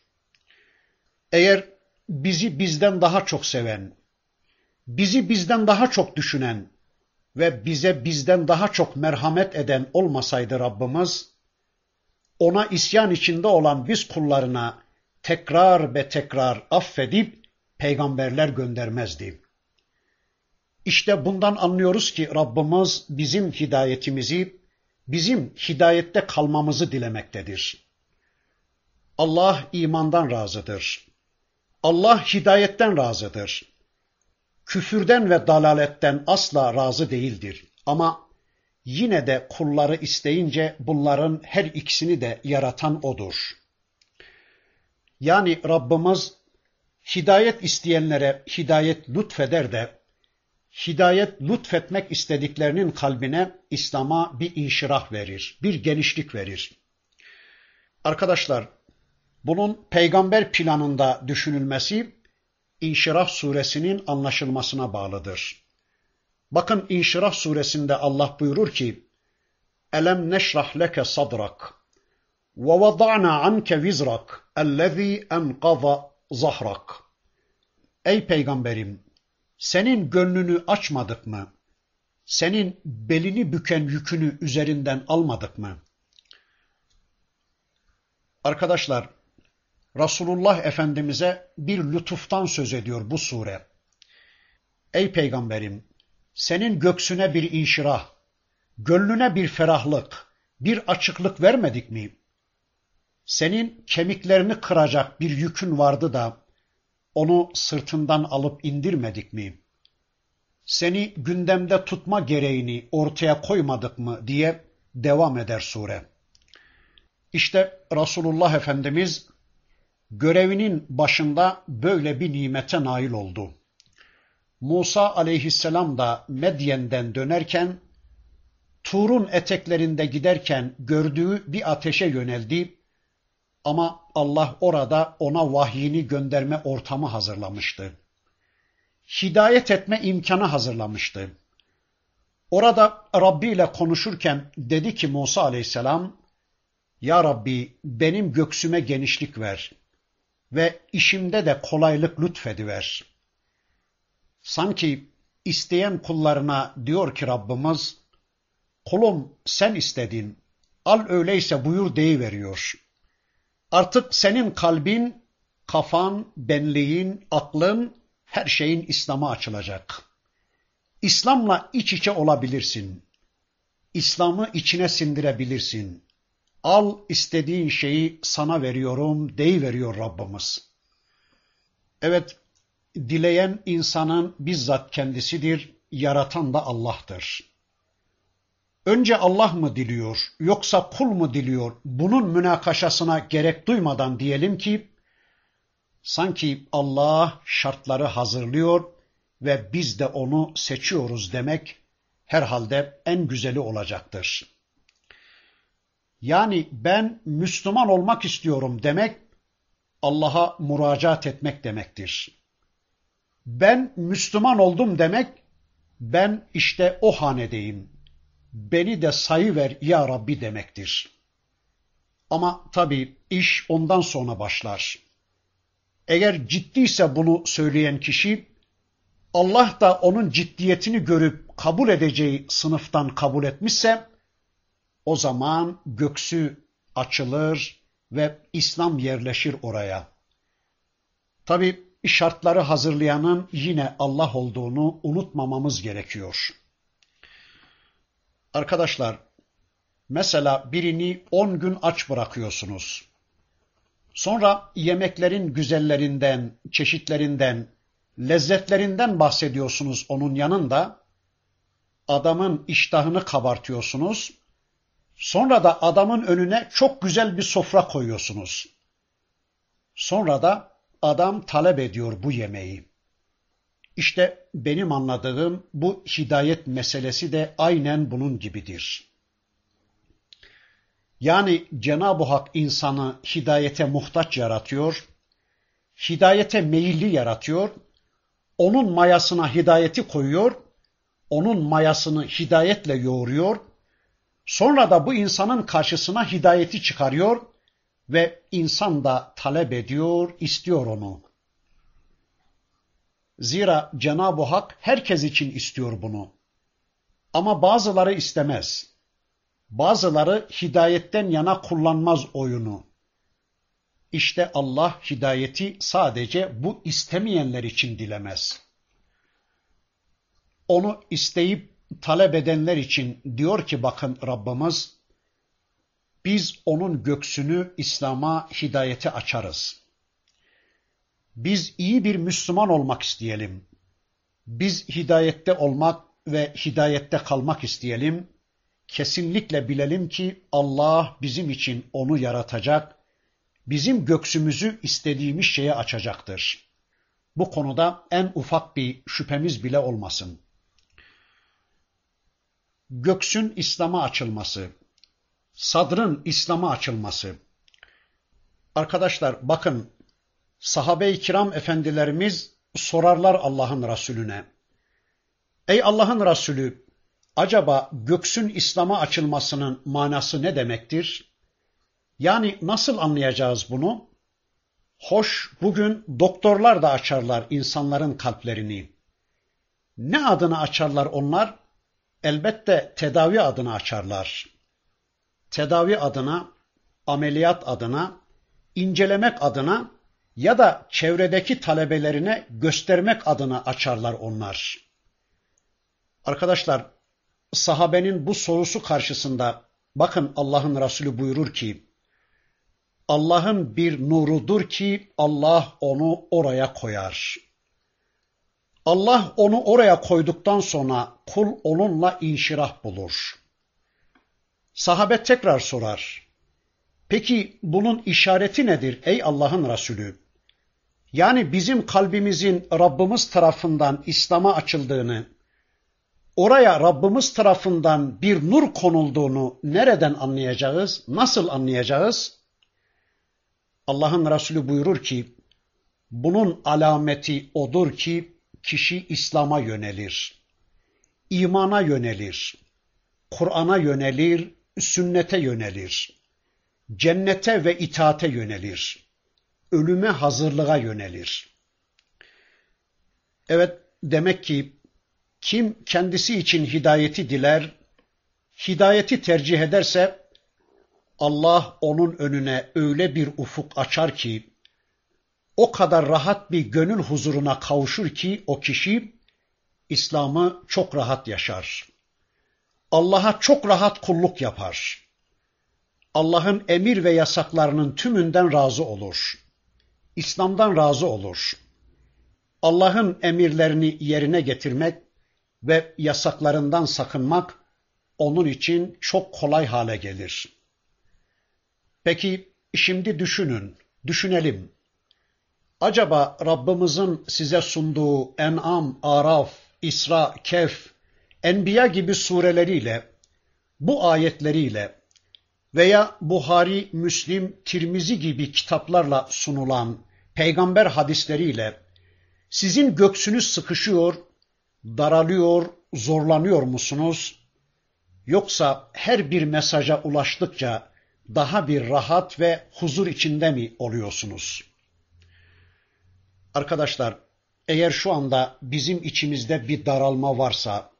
Eğer bizi bizden daha çok seven, bizi bizden daha çok düşünen ve bize bizden daha çok merhamet eden olmasaydı Rabbimiz, ona isyan içinde olan biz kullarına tekrar ve tekrar affedip peygamberler göndermezdi. İşte bundan anlıyoruz ki Rabbimiz bizim hidayetimizi, bizim hidayette kalmamızı dilemektedir. Allah imandan razıdır. Allah hidayetten razıdır. Küfürden ve dalaletten asla razı değildir. Ama yine de kulları isteyince bunların her ikisini de yaratan odur. Yani Rabbimiz hidayet isteyenlere hidayet lütfeder de hidayet lütfetmek istediklerinin kalbine İslam'a bir inşirah verir, bir genişlik verir. Arkadaşlar, Bunun peygamber planında düşünülmesi İnşirah suresinin anlaşılmasına bağlıdır. Bakın İnşirah suresinde Allah buyurur ki Elem neşrah leke sadrak ve vada'na anke vizrak ellezî enqaza zahrak Ey peygamberim senin gönlünü açmadık mı? Senin belini büken yükünü üzerinden almadık mı? Arkadaşlar Resulullah Efendimiz'e bir lütuftan söz ediyor bu sure. Ey peygamberim, senin göksüne bir inşirah, gönlüne bir ferahlık, bir açıklık vermedik mi? Senin kemiklerini kıracak bir yükün vardı da onu sırtından alıp indirmedik mi? Seni gündemde tutma gereğini ortaya koymadık mı diye devam eder sure. İşte Resulullah Efendimiz görevinin başında böyle bir nimete nail oldu. Musa aleyhisselam da Medyen'den dönerken, Tur'un eteklerinde giderken gördüğü bir ateşe yöneldi ama Allah orada ona vahyini gönderme ortamı hazırlamıştı. Hidayet etme imkanı hazırlamıştı. Orada Rabbi ile konuşurken dedi ki Musa aleyhisselam, Ya Rabbi benim göksüme genişlik ver ve işimde de kolaylık lütfediver. Sanki isteyen kullarına diyor ki Rabbimiz, kulum sen istedin, al öyleyse buyur deyiveriyor. Artık senin kalbin, kafan, benliğin, aklın, her şeyin İslam'a açılacak. İslam'la iç içe olabilirsin. İslam'ı içine sindirebilirsin. Al istediğin şeyi sana veriyorum veriyor Rabbimiz. Evet, dileyen insanın bizzat kendisidir, yaratan da Allah'tır. Önce Allah mı diliyor, yoksa kul mu diliyor? Bunun münakaşasına gerek duymadan diyelim ki, sanki Allah şartları hazırlıyor ve biz de onu seçiyoruz demek herhalde en güzeli olacaktır. Yani ben Müslüman olmak istiyorum demek Allah'a müracaat etmek demektir. Ben Müslüman oldum demek ben işte o hanedeyim. Beni de sayı ver ya Rabbi demektir. Ama tabii iş ondan sonra başlar. Eğer ciddiyse bunu söyleyen kişi Allah da onun ciddiyetini görüp kabul edeceği sınıftan kabul etmişse o zaman göksü açılır ve İslam yerleşir oraya. Tabi şartları hazırlayanın yine Allah olduğunu unutmamamız gerekiyor. Arkadaşlar, mesela birini on gün aç bırakıyorsunuz. Sonra yemeklerin güzellerinden, çeşitlerinden, lezzetlerinden bahsediyorsunuz onun yanında. Adamın iştahını kabartıyorsunuz Sonra da adamın önüne çok güzel bir sofra koyuyorsunuz. Sonra da adam talep ediyor bu yemeği. İşte benim anladığım bu hidayet meselesi de aynen bunun gibidir. Yani Cenab-ı Hak insanı hidayete muhtaç yaratıyor, hidayete meyilli yaratıyor, onun mayasına hidayeti koyuyor, onun mayasını hidayetle yoğuruyor Sonra da bu insanın karşısına hidayeti çıkarıyor ve insan da talep ediyor, istiyor onu. Zira Cenab-ı Hak herkes için istiyor bunu. Ama bazıları istemez. Bazıları hidayetten yana kullanmaz oyunu. İşte Allah hidayeti sadece bu istemeyenler için dilemez. Onu isteyip talep edenler için diyor ki bakın Rabbimiz biz onun göksünü İslam'a, hidayete açarız. Biz iyi bir Müslüman olmak isteyelim. Biz hidayette olmak ve hidayette kalmak isteyelim. Kesinlikle bilelim ki Allah bizim için onu yaratacak, bizim göksümüzü istediğimiz şeye açacaktır. Bu konuda en ufak bir şüphemiz bile olmasın göksün İslam'a açılması, sadrın İslam'a açılması. Arkadaşlar bakın sahabe-i kiram efendilerimiz sorarlar Allah'ın Resulüne. Ey Allah'ın Resulü acaba göksün İslam'a açılmasının manası ne demektir? Yani nasıl anlayacağız bunu? Hoş bugün doktorlar da açarlar insanların kalplerini. Ne adını açarlar onlar? Elbette tedavi adına açarlar. Tedavi adına, ameliyat adına, incelemek adına ya da çevredeki talebelerine göstermek adına açarlar onlar. Arkadaşlar, sahabenin bu sorusu karşısında bakın Allah'ın Resulü buyurur ki, Allah'ın bir nurudur ki Allah onu oraya koyar. Allah onu oraya koyduktan sonra kul onunla inşirah bulur. Sahabe tekrar sorar. Peki bunun işareti nedir ey Allah'ın Resulü? Yani bizim kalbimizin Rabbimiz tarafından İslam'a açıldığını, oraya Rabbimiz tarafından bir nur konulduğunu nereden anlayacağız? Nasıl anlayacağız? Allah'ın Resulü buyurur ki, bunun alameti odur ki kişi İslam'a yönelir, imana yönelir, Kur'an'a yönelir, sünnete yönelir, cennete ve itaate yönelir, ölüme hazırlığa yönelir. Evet, demek ki kim kendisi için hidayeti diler, hidayeti tercih ederse Allah onun önüne öyle bir ufuk açar ki o kadar rahat bir gönül huzuruna kavuşur ki o kişi İslam'ı çok rahat yaşar. Allah'a çok rahat kulluk yapar. Allah'ın emir ve yasaklarının tümünden razı olur. İslam'dan razı olur. Allah'ın emirlerini yerine getirmek ve yasaklarından sakınmak onun için çok kolay hale gelir. Peki şimdi düşünün, düşünelim. Acaba Rabbimizin size sunduğu En'am, Araf, İsra, Kehf, Enbiya gibi sureleriyle, bu ayetleriyle veya Buhari, Müslim, Tirmizi gibi kitaplarla sunulan peygamber hadisleriyle sizin göksünüz sıkışıyor, daralıyor, zorlanıyor musunuz? Yoksa her bir mesaja ulaştıkça daha bir rahat ve huzur içinde mi oluyorsunuz? Arkadaşlar, eğer şu anda bizim içimizde bir daralma varsa,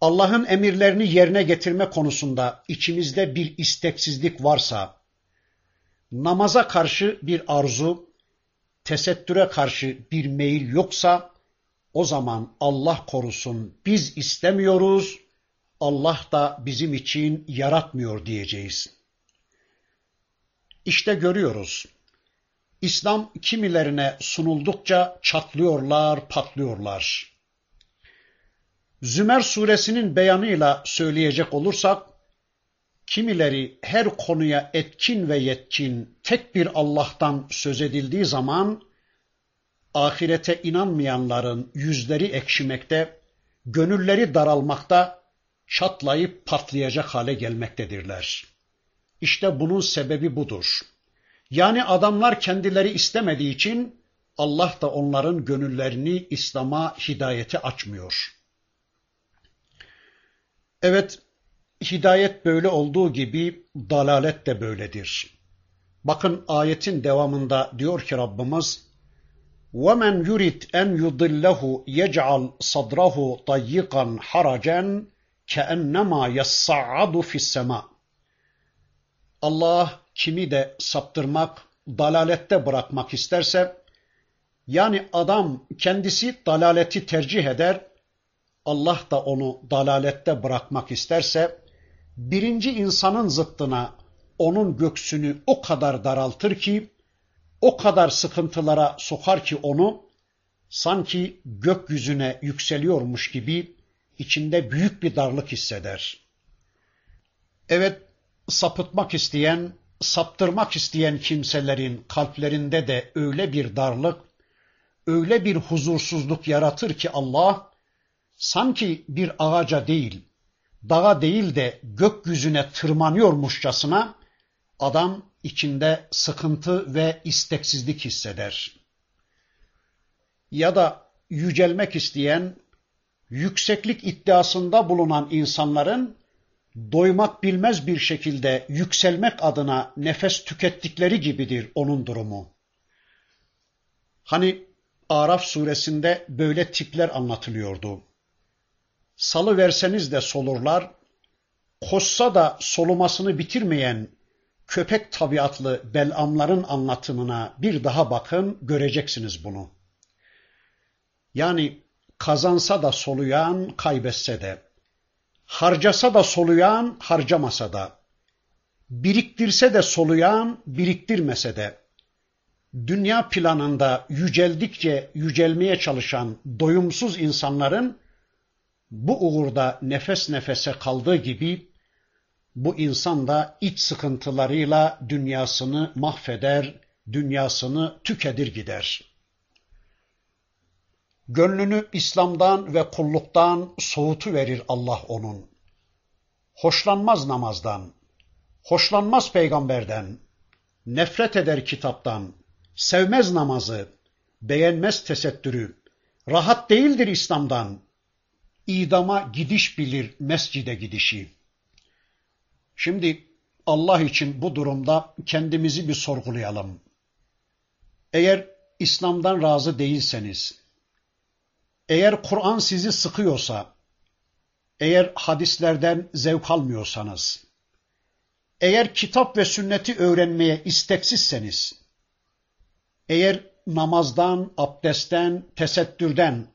Allah'ın emirlerini yerine getirme konusunda içimizde bir isteksizlik varsa, namaza karşı bir arzu, tesettüre karşı bir meyil yoksa, o zaman Allah korusun biz istemiyoruz, Allah da bizim için yaratmıyor diyeceğiz. İşte görüyoruz. İslam kimilerine sunuldukça çatlıyorlar, patlıyorlar. Zümer suresinin beyanıyla söyleyecek olursak, kimileri her konuya etkin ve yetkin tek bir Allah'tan söz edildiği zaman, ahirete inanmayanların yüzleri ekşimekte, gönülleri daralmakta, çatlayıp patlayacak hale gelmektedirler. İşte bunun sebebi budur. Yani adamlar kendileri istemediği için Allah da onların gönüllerini İslam'a, hidayete açmıyor. Evet, hidayet böyle olduğu gibi dalalet de böyledir. Bakın ayetin devamında diyor ki Rabbimiz, وَمَنْ يُرِدْ اَنْ يُضِلَّهُ يَجْعَلْ صَدْرَهُ طَيِّقًا حَرَجًا كَأَنَّمَا يَصَّعَّدُ فِي السَّمَاءِ Allah kimi de saptırmak, dalalette bırakmak isterse, yani adam kendisi dalaleti tercih eder, Allah da onu dalalette bırakmak isterse, birinci insanın zıttına onun göksünü o kadar daraltır ki, o kadar sıkıntılara sokar ki onu, sanki gökyüzüne yükseliyormuş gibi içinde büyük bir darlık hisseder. Evet, sapıtmak isteyen, saptırmak isteyen kimselerin kalplerinde de öyle bir darlık, öyle bir huzursuzluk yaratır ki Allah, sanki bir ağaca değil, dağa değil de gökyüzüne tırmanıyormuşçasına Adam içinde sıkıntı ve isteksizlik hisseder. Ya da yücelmek isteyen, yükseklik iddiasında bulunan insanların doymak bilmez bir şekilde yükselmek adına nefes tükettikleri gibidir onun durumu. Hani Araf suresinde böyle tipler anlatılıyordu. Salı verseniz de solurlar, koşsa da solumasını bitirmeyen köpek tabiatlı belamların anlatımına bir daha bakın göreceksiniz bunu. Yani kazansa da soluyan, kaybetse de, harcasa da soluyan, harcamasa da, biriktirse de soluyan, biriktirmese de, dünya planında yüceldikçe yücelmeye çalışan doyumsuz insanların bu uğurda nefes nefese kaldığı gibi bu insan da iç sıkıntılarıyla dünyasını mahveder, dünyasını tükedir gider. Gönlünü İslam'dan ve kulluktan soğutu verir Allah onun. Hoşlanmaz namazdan, hoşlanmaz peygamberden, nefret eder kitaptan, sevmez namazı, beğenmez tesettürü, rahat değildir İslam'dan, idama gidiş bilir mescide gidişi. Şimdi Allah için bu durumda kendimizi bir sorgulayalım. Eğer İslam'dan razı değilseniz, eğer Kur'an sizi sıkıyorsa, eğer hadislerden zevk almıyorsanız, eğer kitap ve sünneti öğrenmeye isteksizseniz, eğer namazdan, abdestten, tesettürden,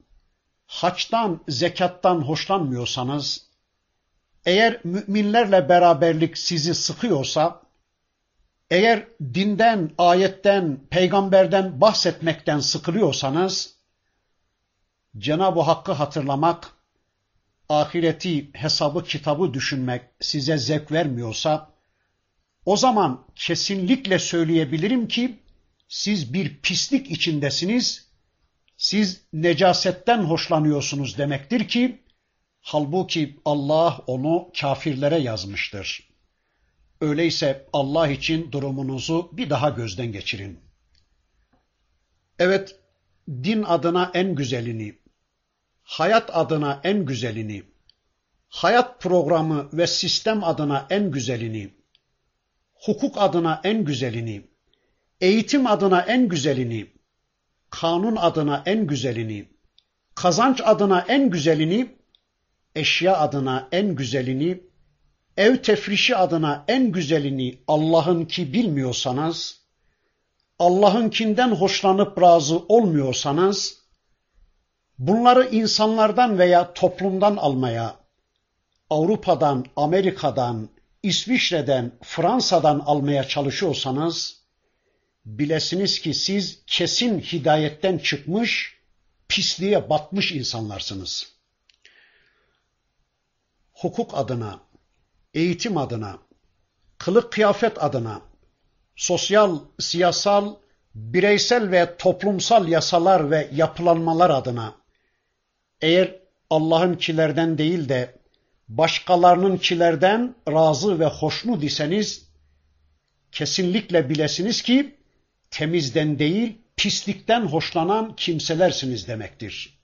haçtan, zekattan hoşlanmıyorsanız, eğer müminlerle beraberlik sizi sıkıyorsa, eğer dinden, ayetten, peygamberden bahsetmekten sıkılıyorsanız, Cenab-ı Hakk'ı hatırlamak, ahireti, hesabı, kitabı düşünmek size zevk vermiyorsa, o zaman kesinlikle söyleyebilirim ki, siz bir pislik içindesiniz, siz necasetten hoşlanıyorsunuz demektir ki, halbuki Allah onu kafirlere yazmıştır. Öyleyse Allah için durumunuzu bir daha gözden geçirin. Evet, din adına en güzelini, hayat adına en güzelini, hayat programı ve sistem adına en güzelini, hukuk adına en güzelini, eğitim adına en güzelini, kanun adına en güzelini, kazanç adına en güzelini, eşya adına en güzelini, ev tefrişi adına en güzelini Allah'ın ki bilmiyorsanız, Allah'ınkinden hoşlanıp razı olmuyorsanız, bunları insanlardan veya toplumdan almaya, Avrupa'dan, Amerika'dan, İsviçre'den, Fransa'dan almaya çalışıyorsanız, bilesiniz ki siz kesin hidayetten çıkmış, pisliğe batmış insanlarsınız. Hukuk adına, eğitim adına, kılık kıyafet adına, sosyal, siyasal, bireysel ve toplumsal yasalar ve yapılanmalar adına eğer Allah'ın kilerden değil de başkalarının kilerden razı ve hoşnut iseniz kesinlikle bilesiniz ki temizden değil pislikten hoşlanan kimselersiniz demektir.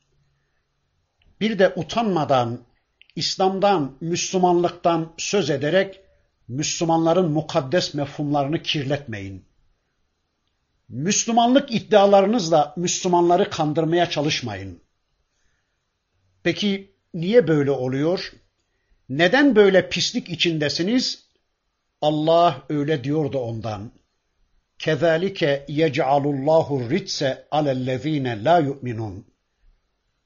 Bir de utanmadan, İslam'dan, Müslümanlıktan söz ederek Müslümanların mukaddes mefhumlarını kirletmeyin. Müslümanlık iddialarınızla Müslümanları kandırmaya çalışmayın. Peki niye böyle oluyor? Neden böyle pislik içindesiniz? Allah öyle diyordu ondan. Kezalike yec'alullahu ritse alellezine la yu'minun.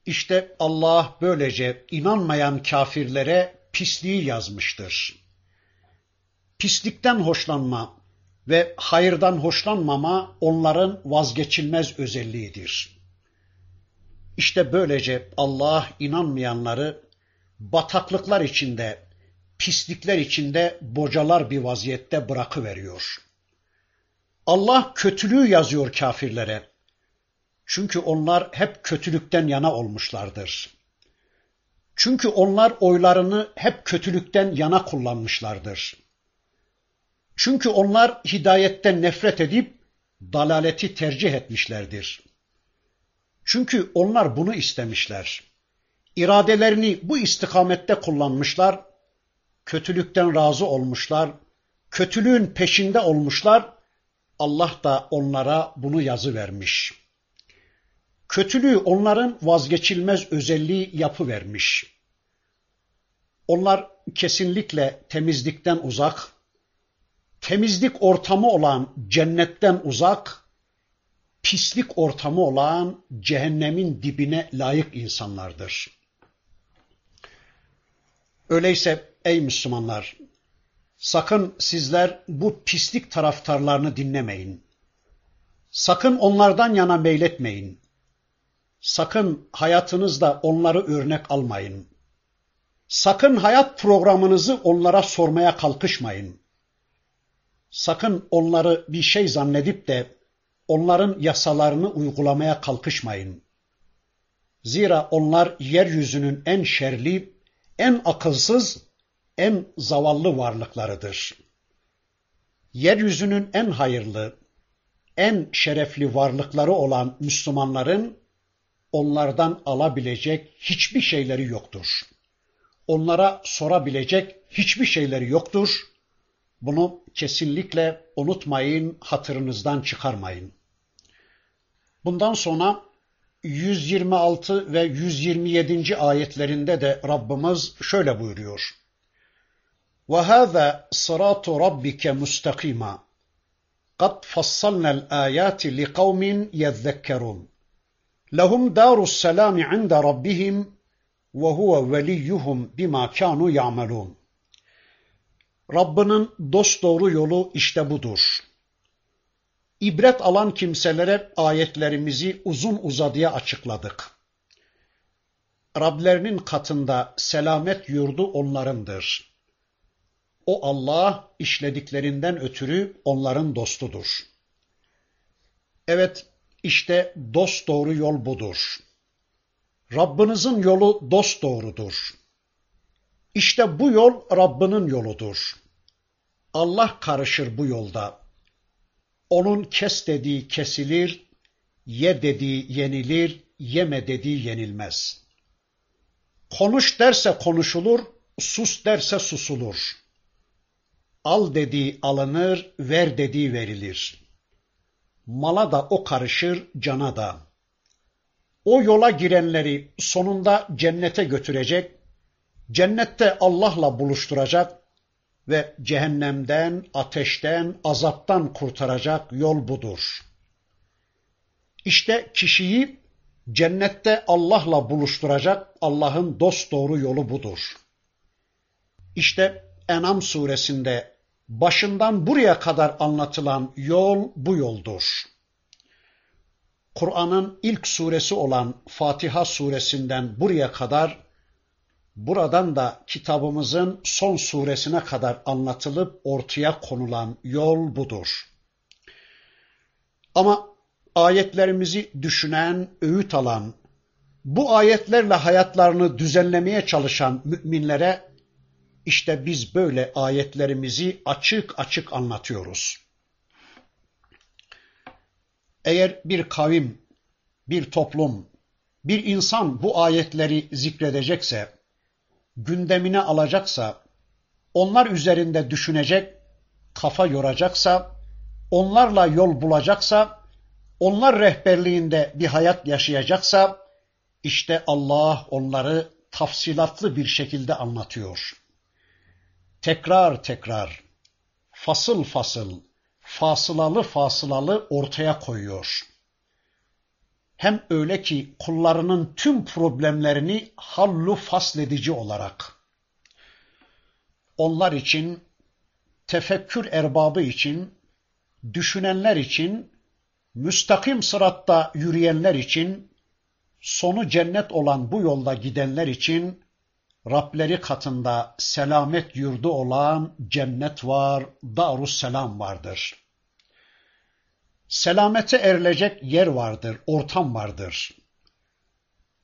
İşte Allah böylece inanmayan kafirlere pisliği yazmıştır. Pislikten hoşlanma ve hayırdan hoşlanmama onların vazgeçilmez özelliğidir. İşte böylece Allah inanmayanları bataklıklar içinde, pislikler içinde bocalar bir vaziyette bırakıveriyor. Allah kötülüğü yazıyor kafirlere. Çünkü onlar hep kötülükten yana olmuşlardır. Çünkü onlar oylarını hep kötülükten yana kullanmışlardır. Çünkü onlar hidayetten nefret edip dalaleti tercih etmişlerdir. Çünkü onlar bunu istemişler. İradelerini bu istikamette kullanmışlar, kötülükten razı olmuşlar, kötülüğün peşinde olmuşlar, Allah da onlara bunu yazı vermiş. Kötülüğü onların vazgeçilmez özelliği yapı vermiş. Onlar kesinlikle temizlikten uzak, temizlik ortamı olan cennetten uzak, pislik ortamı olan cehennemin dibine layık insanlardır. Öyleyse ey Müslümanlar, sakın sizler bu pislik taraftarlarını dinlemeyin. Sakın onlardan yana meyletmeyin. Sakın hayatınızda onları örnek almayın. Sakın hayat programınızı onlara sormaya kalkışmayın. Sakın onları bir şey zannedip de onların yasalarını uygulamaya kalkışmayın. Zira onlar yeryüzünün en şerli, en akılsız, en zavallı varlıklarıdır. Yeryüzünün en hayırlı, en şerefli varlıkları olan Müslümanların onlardan alabilecek hiçbir şeyleri yoktur. Onlara sorabilecek hiçbir şeyleri yoktur. Bunu kesinlikle unutmayın, hatırınızdan çıkarmayın. Bundan sonra 126 ve 127. ayetlerinde de Rabbimiz şöyle buyuruyor. وَهَذَا صِرَاطُ رَبِّكَ مُسْتَقِيمًا قَدْ فَصَّلْنَا الْآيَاتِ لِقَوْمٍ يَذَّكَّرُونَ لَهُمْ دَارُ السَّلَامِ عِنْدَ رَبِّهِمْ وَهُوَ وَلِيُّهُمْ بِمَا كَانُوا يَعْمَلُونَ Rabbinin dosdoğru yolu işte budur. İbret alan kimselere ayetlerimizi uzun uzadıya açıkladık. Rablerinin katında selamet yurdu onlarındır. O Allah işlediklerinden ötürü onların dostudur. Evet, işte dost doğru yol budur. Rabbinizin yolu dost doğrudur. İşte bu yol Rabbinin yoludur. Allah karışır bu yolda. Onun kes dediği kesilir, ye dediği yenilir, yeme dediği yenilmez. Konuş derse konuşulur, sus derse susulur. Al dediği alınır, ver dediği verilir. Mala da o karışır, cana da. O yola girenleri sonunda cennete götürecek, cennette Allah'la buluşturacak ve cehennemden, ateşten, azaptan kurtaracak yol budur. İşte kişiyi cennette Allah'la buluşturacak Allah'ın dost doğru yolu budur. İşte Enam suresinde başından buraya kadar anlatılan yol bu yoldur. Kur'an'ın ilk suresi olan Fatiha suresinden buraya kadar buradan da kitabımızın son suresine kadar anlatılıp ortaya konulan yol budur. Ama ayetlerimizi düşünen, öğüt alan, bu ayetlerle hayatlarını düzenlemeye çalışan müminlere işte biz böyle ayetlerimizi açık açık anlatıyoruz. Eğer bir kavim, bir toplum, bir insan bu ayetleri zikredecekse, gündemine alacaksa, onlar üzerinde düşünecek, kafa yoracaksa, onlarla yol bulacaksa, onlar rehberliğinde bir hayat yaşayacaksa, işte Allah onları tafsilatlı bir şekilde anlatıyor. Tekrar tekrar, fasıl fasıl, fasılalı fasılalı ortaya koyuyor. Hem öyle ki kullarının tüm problemlerini hallu fasledici olarak. Onlar için, tefekkür erbabı için, düşünenler için, müstakim sıratta yürüyenler için, sonu cennet olan bu yolda gidenler için, Rableri katında selamet yurdu olan cennet var, darus selam vardır. Selamete erilecek yer vardır, ortam vardır.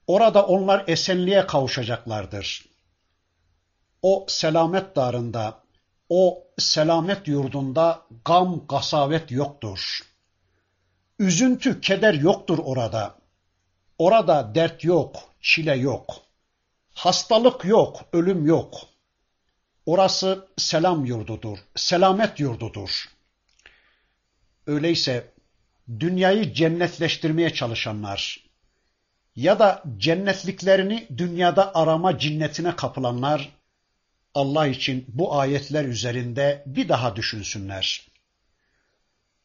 Orada onlar esenliğe kavuşacaklardır. O selamet darında, o selamet yurdunda gam, kasavet yoktur. Üzüntü, keder yoktur orada. Orada dert yok, çile yok. Hastalık yok, ölüm yok. Orası selam yurdudur, selamet yurdudur. Öyleyse dünyayı cennetleştirmeye çalışanlar ya da cennetliklerini dünyada arama cinnetine kapılanlar Allah için bu ayetler üzerinde bir daha düşünsünler.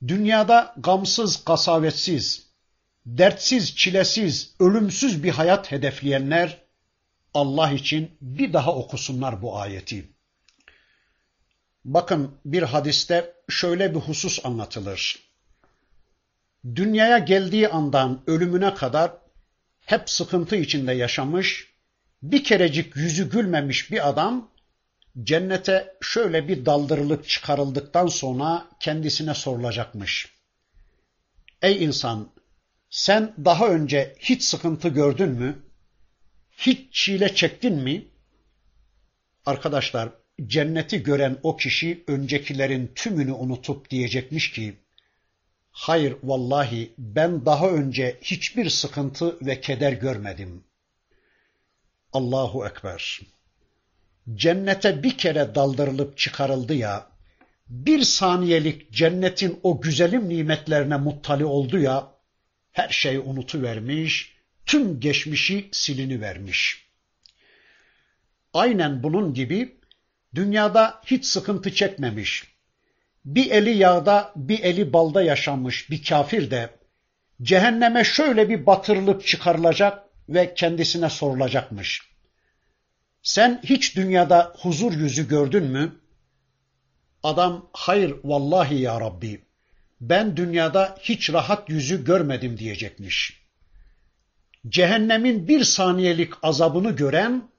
Dünyada gamsız, kasavetsiz, dertsiz, çilesiz, ölümsüz bir hayat hedefleyenler Allah için bir daha okusunlar bu ayeti. Bakın bir hadiste şöyle bir husus anlatılır. Dünyaya geldiği andan ölümüne kadar hep sıkıntı içinde yaşamış, bir kerecik yüzü gülmemiş bir adam cennete şöyle bir daldırılıp çıkarıldıktan sonra kendisine sorulacakmış. Ey insan, sen daha önce hiç sıkıntı gördün mü? Hiç çile çektin mi? Arkadaşlar, cenneti gören o kişi öncekilerin tümünü unutup diyecekmiş ki, hayır vallahi ben daha önce hiçbir sıkıntı ve keder görmedim. Allahu Ekber. Cennete bir kere daldırılıp çıkarıldı ya, bir saniyelik cennetin o güzelim nimetlerine muttali oldu ya, her şey unutuvermiş, tüm geçmişi silini vermiş. Aynen bunun gibi dünyada hiç sıkıntı çekmemiş, bir eli yağda bir eli balda yaşanmış bir kafir de cehenneme şöyle bir batırılıp çıkarılacak ve kendisine sorulacakmış. Sen hiç dünyada huzur yüzü gördün mü? Adam hayır vallahi ya Rabbi ben dünyada hiç rahat yüzü görmedim diyecekmiş. Cehennemin bir saniyelik azabını gören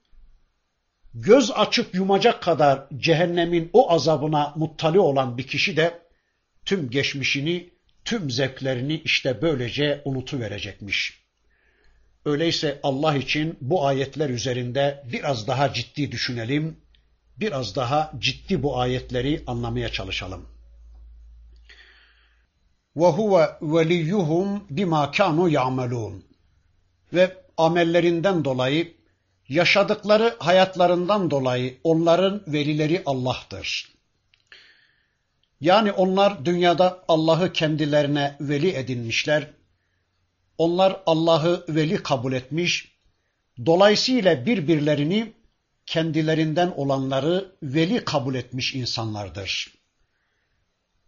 göz açıp yumacak kadar cehennemin o azabına muttali olan bir kişi de tüm geçmişini, tüm zevklerini işte böylece unutuverecekmiş. Öyleyse Allah için bu ayetler üzerinde biraz daha ciddi düşünelim, biraz daha ciddi bu ayetleri anlamaya çalışalım. وَهُوَ وَلِيُّهُمْ بِمَا كَانُوا يَعْمَلُونَ Ve amellerinden dolayı yaşadıkları hayatlarından dolayı onların velileri Allah'tır. Yani onlar dünyada Allah'ı kendilerine veli edinmişler. Onlar Allah'ı veli kabul etmiş. Dolayısıyla birbirlerini kendilerinden olanları veli kabul etmiş insanlardır.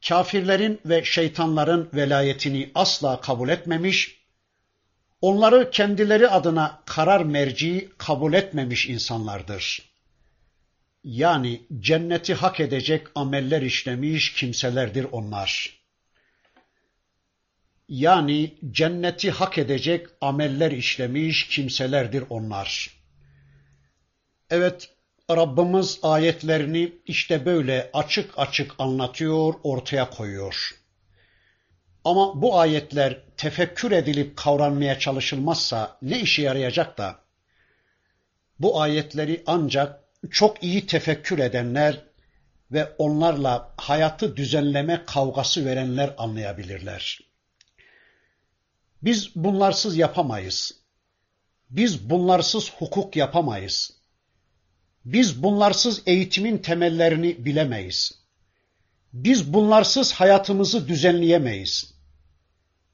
Kafirlerin ve şeytanların velayetini asla kabul etmemiş, onları kendileri adına karar merci kabul etmemiş insanlardır. Yani cenneti hak edecek ameller işlemiş kimselerdir onlar. Yani cenneti hak edecek ameller işlemiş kimselerdir onlar. Evet, Rabbimiz ayetlerini işte böyle açık açık anlatıyor, ortaya koyuyor. Ama bu ayetler tefekkür edilip kavranmaya çalışılmazsa ne işe yarayacak da? Bu ayetleri ancak çok iyi tefekkür edenler ve onlarla hayatı düzenleme kavgası verenler anlayabilirler. Biz bunlarsız yapamayız. Biz bunlarsız hukuk yapamayız. Biz bunlarsız eğitimin temellerini bilemeyiz. Biz bunlarsız hayatımızı düzenleyemeyiz.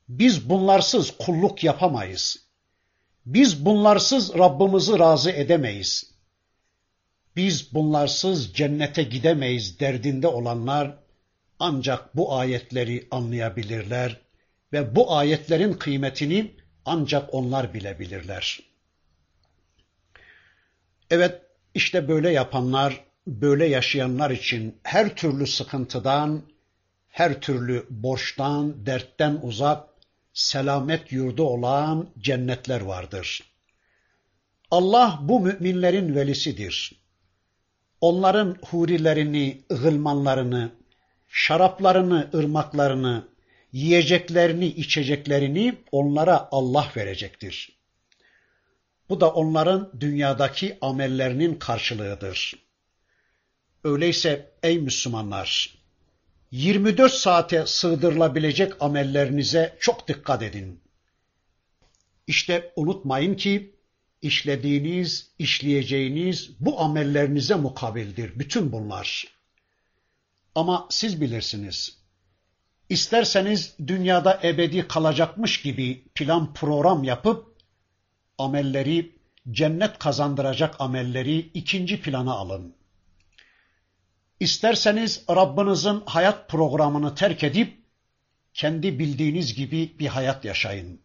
Biz bunlarsız kulluk yapamayız. Biz bunlarsız Rabbimizi razı edemeyiz. Biz bunlarsız cennete gidemeyiz derdinde olanlar ancak bu ayetleri anlayabilirler ve bu ayetlerin kıymetini ancak onlar bilebilirler. Evet, işte böyle yapanlar, böyle yaşayanlar için her türlü sıkıntıdan, her türlü borçtan, dertten uzak, selamet yurdu olan cennetler vardır. Allah bu müminlerin velisidir. Onların hurilerini, gılmanlarını, şaraplarını, ırmaklarını, yiyeceklerini, içeceklerini onlara Allah verecektir. Bu da onların dünyadaki amellerinin karşılığıdır. Öyleyse ey Müslümanlar, 24 saate sığdırılabilecek amellerinize çok dikkat edin. İşte unutmayın ki işlediğiniz, işleyeceğiniz bu amellerinize mukabildir bütün bunlar. Ama siz bilirsiniz. İsterseniz dünyada ebedi kalacakmış gibi plan program yapıp amelleri cennet kazandıracak amelleri ikinci plana alın. İsterseniz Rabbinizin hayat programını terk edip kendi bildiğiniz gibi bir hayat yaşayın.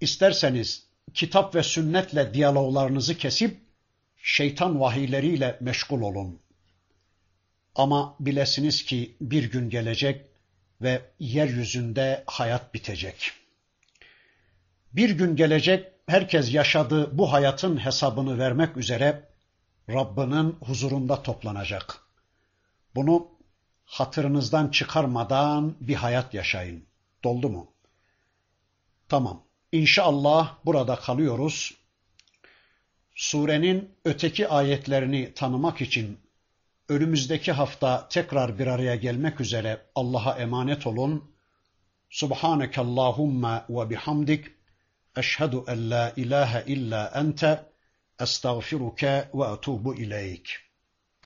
İsterseniz kitap ve sünnetle diyaloglarınızı kesip şeytan vahiyleriyle meşgul olun. Ama bilesiniz ki bir gün gelecek ve yeryüzünde hayat bitecek. Bir gün gelecek herkes yaşadığı bu hayatın hesabını vermek üzere Rabbinin huzurunda toplanacak. Bunu hatırınızdan çıkarmadan bir hayat yaşayın. Doldu mu? Tamam. İnşallah burada kalıyoruz. Surenin öteki ayetlerini tanımak için önümüzdeki hafta tekrar bir araya gelmek üzere Allah'a emanet olun. Subhaneke Allahumma ve bihamdik. Eşhedü en la ilahe illa ente. أستغفرك وأتوب إليك.